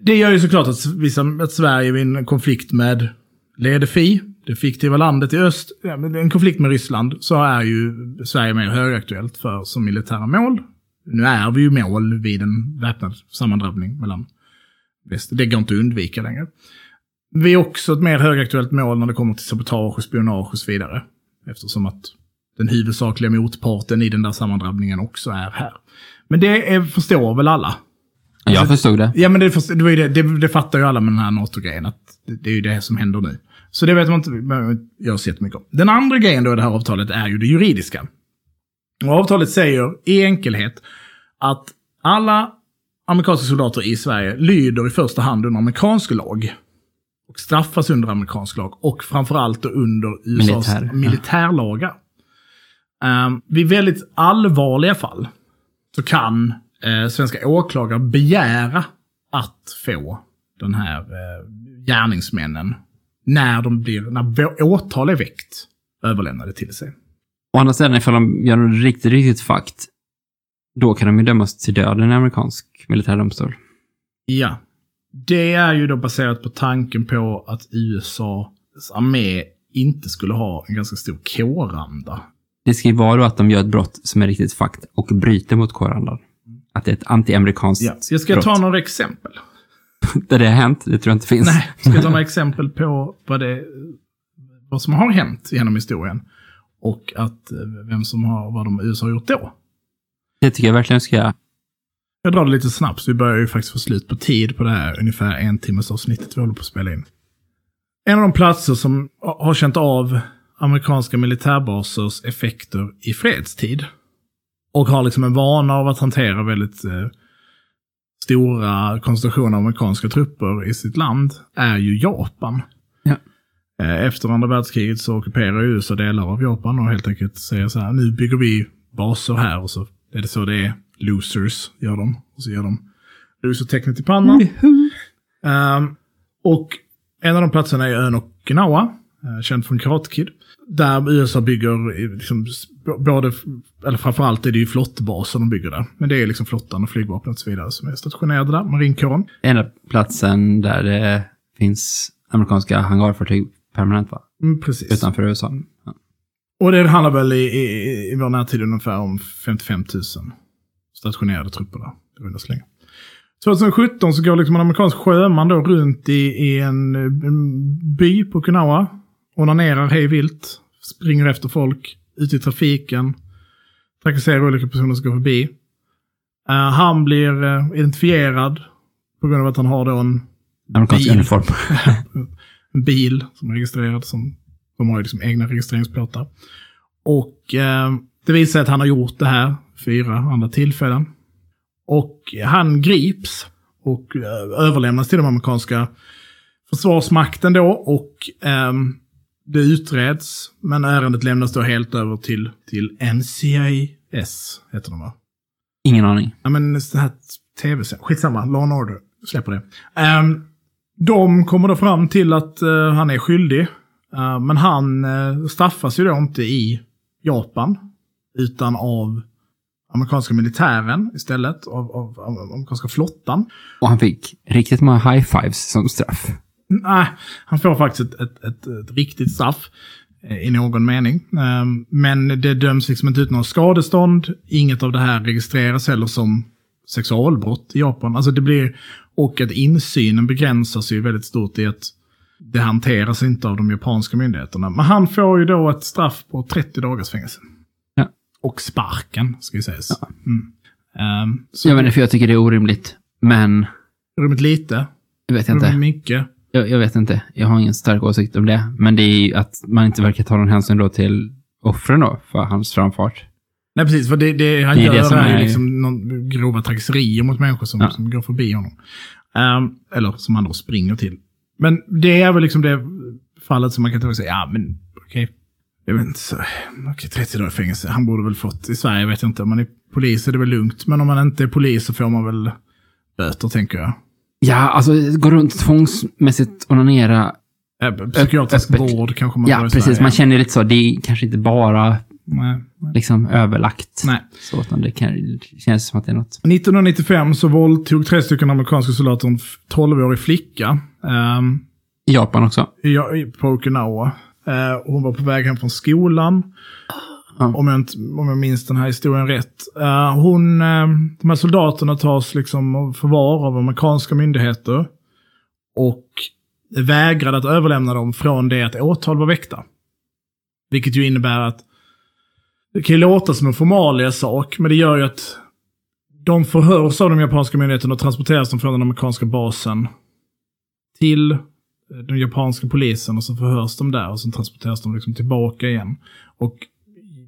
Det gör ju såklart att, att Sverige vid en konflikt med Ledefi, det fiktiva landet i öst, ja, men en konflikt med Ryssland, så är ju Sverige mer högaktuellt för som militära mål. Nu är vi ju mål vid en väpnad sammandrabbning mellan väst. Det går inte att undvika längre. Vi är också ett mer högaktuellt mål när det kommer till sabotage och spionage och så vidare. Eftersom att den huvudsakliga motparten i den där sammandrabbningen också är här. Men det är, förstår väl alla. Jag förstod det. Ja, men det, det, det, det, det fattar ju alla med den här NATO-grejen. Att det, är ju det som händer nu. Så det vet man inte, inte göra så jättemycket om. Den andra grejen då i det här avtalet är ju det juridiska. Och avtalet säger i enkelhet att alla amerikanska soldater i Sverige lyder i första hand under amerikansk lag. Och straffas under amerikansk lag. Och framförallt under USAs Militär, militärlagar. Um, vid väldigt allvarliga fall så kan eh, svenska åklagare begära att få den här eh, gärningsmännen, när, de blir, när åtal är väckt, överlämnade till sig. Å andra sidan, ifall de gör något riktigt, riktigt fakt, då kan de ju dömas till döden i amerikansk militärdomstol. Ja. Det är ju då baserat på tanken på att USAs armé inte skulle ha en ganska stor kåranda. Det ska ju vara då att de gör ett brott som är riktigt fakt och bryter mot kårandan. Att det är ett anti-amerikanskt Ja. Jag ska brott. ta några exempel. Där det har hänt, det tror jag inte finns. Nej, jag ska ta några exempel på vad, det, vad som har hänt genom historien. Och att eh, vem som har, vad de USA har gjort då. Det tycker jag verkligen ska göra. Jag drar det lite snabbt, så vi börjar ju faktiskt få slut på tid på det här ungefär en timmes avsnittet vi håller på att spela in. En av de platser som har känt av amerikanska militärbasers effekter i fredstid och har liksom en vana av att hantera väldigt eh, stora koncentrationer av amerikanska trupper i sitt land är ju Japan. Eh, Efter andra världskriget så ockuperar USA delar av Japan och helt enkelt säger så här, nu bygger vi baser här och så är det så det är. Losers gör de. Och så gör de losertecknet i pannan. Ehm, och en av de platserna är ön Okinawa, eh, känd från Karate Kid. Där USA bygger, eh, liksom, både, eller framförallt är det ju flottbaser de bygger där. Men det är liksom flottan och flygvapnet och så vidare som är stationerade där, marinkåren. Enda platsen där det finns amerikanska hangarfartyg permanent, va? Mm, precis. Utanför USA. Ja. Och det handlar väl i, i, i vår närtid ungefär om 55 000 stationerade trupper där. Det runda slängar. 2017 så går liksom en amerikansk sjöman då runt i, i en, en by på Okinawa. Onanerar hej vilt. Springer efter folk. Ute i trafiken. Trakasserar olika personer som går förbi. Eh, han blir eh, identifierad på grund av att han har då en Amerikansk uniform. en bil som är registrerad som, de har ju liksom egna registreringsplåtar. Och eh, det visar sig att han har gjort det här fyra andra tillfällen. Och han grips och eh, överlämnas till den amerikanska försvarsmakten då och ehm, det utreds. Men ärendet lämnas då helt över till, till NCIS, heter de va? Ingen aning. Ja, men det här tv Skitsamma, Law and Order. Släpper det. Ehm, de kommer då fram till att eh, han är skyldig. Eh, men han uh, straffas ju då inte i Japan. Utan av amerikanska militären istället. Av, av, av amerikanska flottan. Och han fick riktigt många high-fives som straff. Nej, han får faktiskt ett, ett, ett, ett riktigt straff. I någon mening. Men det döms liksom inte ut några skadestånd. Inget av det här registreras heller som sexualbrott i Japan. Alltså det blir, och att insynen begränsas ju väldigt stort i att det hanteras inte av de japanska myndigheterna. Men han får ju då ett straff på 30 dagars fängelse. Ja. Och sparken, ska ju sägas. Mm. Ehm, så Jag inte, för jag tycker det är orimligt. Men, rummet lite, jag vet rummet inte. mycket. Jag, jag vet inte. Jag har ingen stark åsikt om det. Men det är ju att man inte verkar ta någon hänsyn då till offren då, för hans framfart. Nej, precis. För det, det han Det är gör det som är är- liksom någon grova trakasserier mot människor som, Ja. som går förbi honom. Ehm, eller som han då springer till. Men det är väl liksom det fallet som man kan ta och säga, ja men okej. Jag vet inte, så, okej 30 dagar i fängelse. Han borde väl fått, i Sverige vet jag inte, om man är polis är det väl lugnt. Men om man inte är polis så får man väl böter tänker jag. Ja, alltså gå runt tvångsmässigt onanera. Äh, Psykiatrisk öppet. vård kanske man Ja, precis. Man känner lite så. Det är kanske inte bara Nej, nej. liksom överlagt. nej. Så, utan det kan, känns som att det är något. 1995 så våldtog tre stycken amerikanska soldater en 12-årig flicka. Ehm, I Japan också. Ja, på Okinawa. Eh, hon var på väg hem från skolan. Ja. Om, jag inte, om jag minns den här historien rätt. Eh, hon, eh, de här soldaterna tas liksom förvar av amerikanska myndigheter. Och vägrade att överlämna dem från det att åtal var väckta. Vilket ju innebär att det kan ju låta som en formalia sak, men det gör ju att de förhörs av de japanska myndigheterna och transporteras de från den amerikanska basen till eh, den japanska polisen och så förhörs de där och så transporteras de liksom tillbaka igen. Och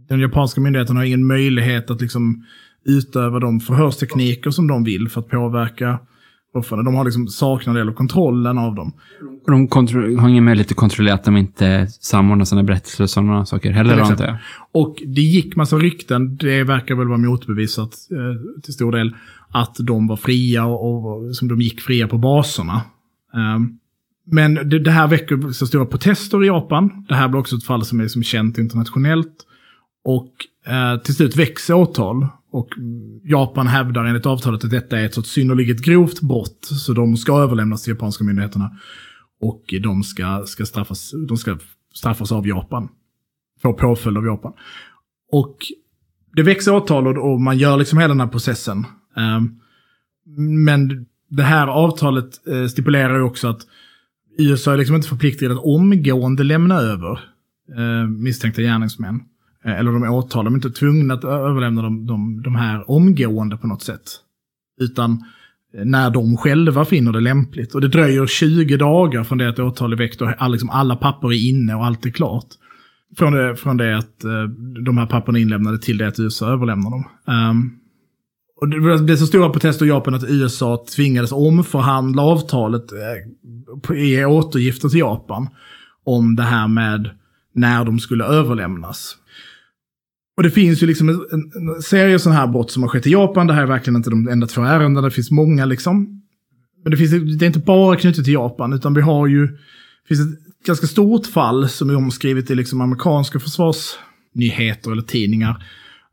den japanska myndigheten har ingen möjlighet att liksom utöva de förhörstekniker som de vill för att påverka offren. De har liksom saknar del av kontrollen av dem. De har ingen möjlighet att kontrollera att de inte samordnar sina berättelser och sådana saker heller, antar jag. Och det gick massa rykten, det verkar väl vara motbevisat eh, till stor del, att de var fria och, och som de gick fria på baserna. Ehm, men det, det här väcker så stora protester i Japan. Det här blir också ett fall som är som känt internationellt. Och eh, till slut växer åtal. Och Japan hävdar enligt avtalet att detta är ett sorts synnerligen grovt brott. Så de ska överlämnas till japanska myndigheterna. Och de ska, ska, straffas, de ska straffas av Japan Få påföljd av Japan. Och det växer åtal och, och man gör liksom hela den här processen. Ehm, men det här avtalet eh, stipulerar ju också att USA är liksom inte förpliktigade att omgående lämna över eh, misstänkta gärningsmän. Eh, eller de åtalade, de är inte tvungna att överlämna de, de, de här omgående på något sätt. Utan eh, när de själva finner det lämpligt. Och det dröjer 20 dagar från det att åtal är väckt och all, liksom alla papper är inne och allt är klart. Från det, från det att eh, de här papperna är inlämnade till det att USA överlämnar dem. Um, och det blev så stora protester i Japan att USA tvingades omförhandla avtalet i återgifter till Japan. Om det här med när de skulle överlämnas. Och det finns ju liksom en, en, serie sådana här brott som har skett i Japan. Det här är verkligen inte de enda två ärendena, det finns många liksom. Men det, finns, det är inte bara knutet till Japan, utan vi har ju... Det finns ett ganska stort fall som är omskrivet i liksom amerikanska försvarsnyheter eller tidningar.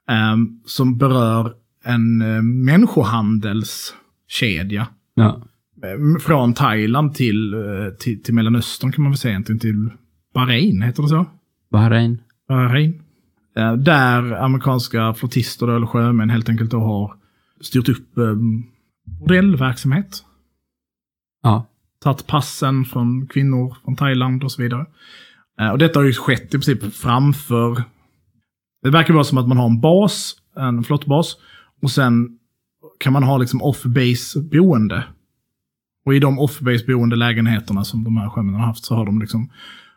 ehm, som berör en uh, människohandelskedja. Ja. Eh, Från Thailand till, eh, till, till Mellanöstern kan man väl säga egentligen. Till Bahrain, heter det så? Bahrain. Bahrain. Eh, Där amerikanska flottister eller sjömän helt enkelt då har styrt upp eh, bordellverksamhet. Ja. Tagit passen från kvinnor från Thailand och så vidare. Eh, Och detta har ju skett i princip framför... Det verkar vara som att man har en bas, en flottbas. Och sen kan man ha liksom off-base boende. Och i de off-base boende lägenheterna som de här sjömännen har haft så har de liksom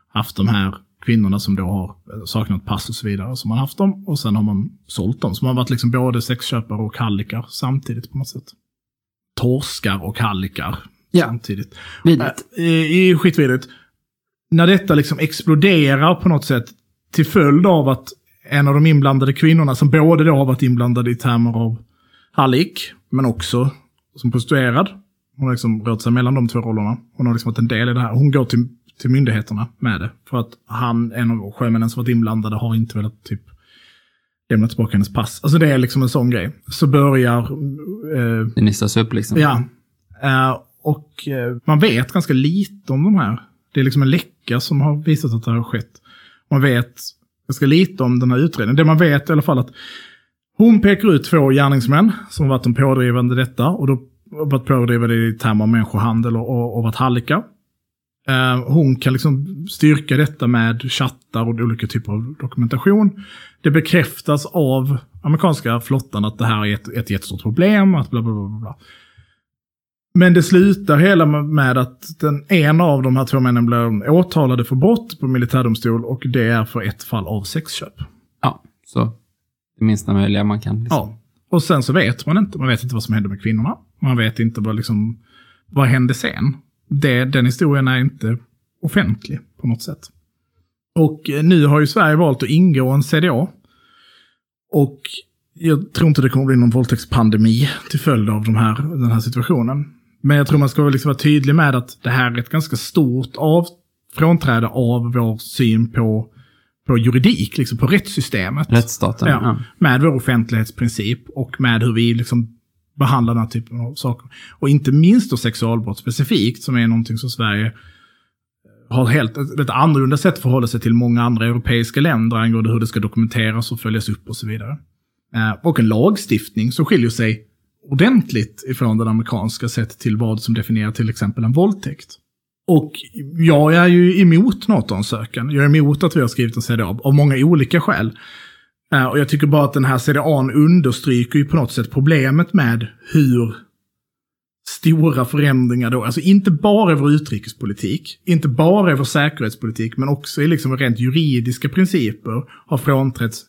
haft de här kvinnorna som då har saknat pass och så vidare. Som man haft dem och sen har man sålt dem. Så man har varit liksom både sexköpare och hallikar samtidigt på något sätt. Torskar och hallikar Ja. samtidigt. Vidrigt. Äh, skitvidrigt. När detta liksom exploderar på något sätt till följd av att en av de inblandade kvinnorna, som både då har varit inblandade i termer av hallick, men också som prostituerad. Hon har liksom rört sig mellan de två rollerna. Hon har liksom varit en del i det här. Hon går till, till myndigheterna med det. För att han, en av sjömännen som varit inblandade, har inte velat typ lämna tillbaka hennes pass. Alltså det är liksom en sån grej. Så börjar eh, Det nystas upp liksom. Ja. Eh, och eh, man vet ganska lite om de här. Det är liksom en läcka som har visat att det har skett. Man vet ganska lite om den här utredningen. Det man vet i alla fall att Hon pekar ut två gärningsmän som varit de pådrivande i detta och då varit pådrivande i termer av människohandel och, och, och varit hallickar. Eh, hon kan liksom styrka detta med chattar och olika typer av dokumentation. Det bekräftas av amerikanska flottan att det här är ett, ett jättestort problem. Att bla bla bla bla, bla. Men det slutar hela med att den ena av de här två männen blir åtalade för brott på militärdomstol och det är för ett fall av sexköp. Ja, så det minsta möjliga man kan. Liksom. Ja. Och sen så vet man inte. Man vet inte vad som hände med kvinnorna. Man vet inte vad, liksom, vad hände sen. Det, den historien är inte offentlig på något sätt. Och eh, nu har ju Sverige valt att ingå en CDA. Och jag tror inte det kommer bli någon våldtäktspandemi till följd av de här, den här situationen. Men jag tror man ska liksom vara tydlig med att det här är ett ganska stort av, frånträde av vår syn på, på juridik, liksom på rättssystemet. Rättsstaten. Ja, Ja. Med vår offentlighetsprincip och med hur vi liksom behandlar den här typen av saker. Och inte minst då sexualbrott specifikt, som är någonting som Sverige eh, har helt ett, ett annorlunda sätt att förhålla sig till många andra europeiska länder angående hur det ska dokumenteras och följas upp och så vidare. Eh, och en lagstiftning som skiljer sig ordentligt ifrån den amerikanska sett till vad som definierar till exempel en våldtäkt. Och jag är ju emot NATO-ansökan. Jag är emot att vi har skrivit en CDA av många olika skäl. Eh, och jag tycker bara att den här CDAn understryker ju på något sätt problemet med hur stora förändringar då, alltså inte bara i vår utrikespolitik, inte bara i vår säkerhetspolitik, men också i liksom rent juridiska principer har frånträtts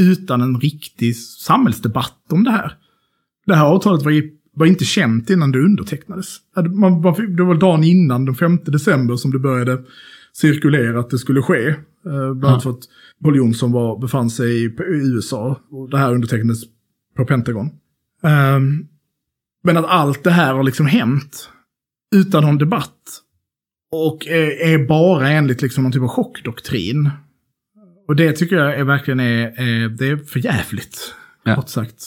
utan en riktig samhällsdebatt om det här. Det här avtalet var, i- var inte känt innan det undertecknades. Man, man, det var dagen innan, den 5 december, som det började cirkulera att det skulle ske. Eh, Bland annat för att Paul Jonsson var, befann sig i, USA och det här undertecknades på Pentagon. Ehm, men att allt det här har liksom hänt utan någon debatt. Och är, är bara enligt liksom någon typ av chockdoktrin. Och det tycker jag är verkligen är, är, det är för jävligt. Ja. Kort sagt.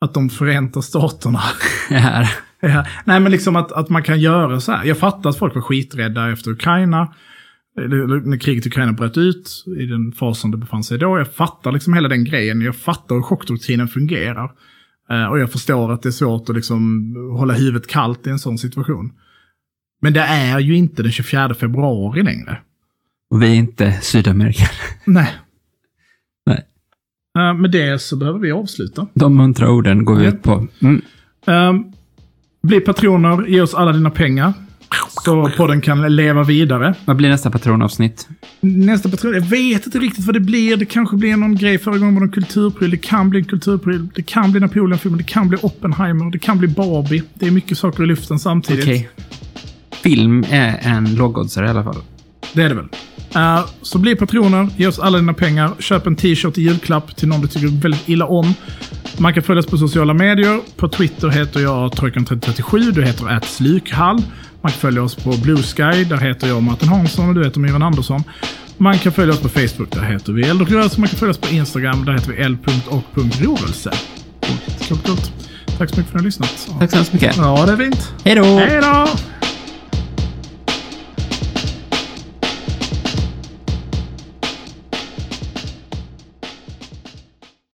Att de Förenta Staterna Här. Ja, nej, men liksom att, att man kan göra så här. Jag fattar att folk var skiträdda efter Ukraina. När kriget i Ukraina bröt ut, i den fasen det befann sig då. Jag fattar liksom hela den grejen. Jag fattar hur chockdoktrinen fungerar. Eh, och jag förstår att det är svårt att liksom hålla huvudet kallt i en sån situation. Men det är ju inte den 24 februari längre. Och vi är inte Sydamerika. Nej. Nej. Eh, med det så behöver vi avsluta. De muntra orden går vi ut på. Mm. Um, bli patroner, ge oss alla dina pengar. Så podden kan leva vidare. Vad blir nästa patronavsnitt? Nästa patron, jag vet inte riktigt vad det blir. Det kanske blir någon grej. Förra gången var det en kulturpryl. Det kan bli en kulturpryl. Det kan bli Napoleon-filmen. Det kan bli Oppenheimer. Det kan bli Barbie. Det är mycket saker i luften samtidigt. Okej. Film är en lågoddsare i alla fall. Det är det väl. Eh, så bli patroner, ge oss alla dina pengar, köp en t-shirt i julklapp till någon du tycker väldigt illa om. Man kan följas på sociala medier. På Twitter heter jag Trojkan3037, du heter att Slukhall. Man kan följa oss på Blue Sky, där heter jag Martin Hansson och du heter Myran Andersson. Man kan följa oss på Facebook, där heter vi Eldrörelse. Man kan följa oss på Instagram, där heter vi l.och.rörelse. Coolt, coolt. Tack så mycket för att ni har lyssnat. Tack så hemskt mycket. Ja, det är fint. Hej då! Hej då!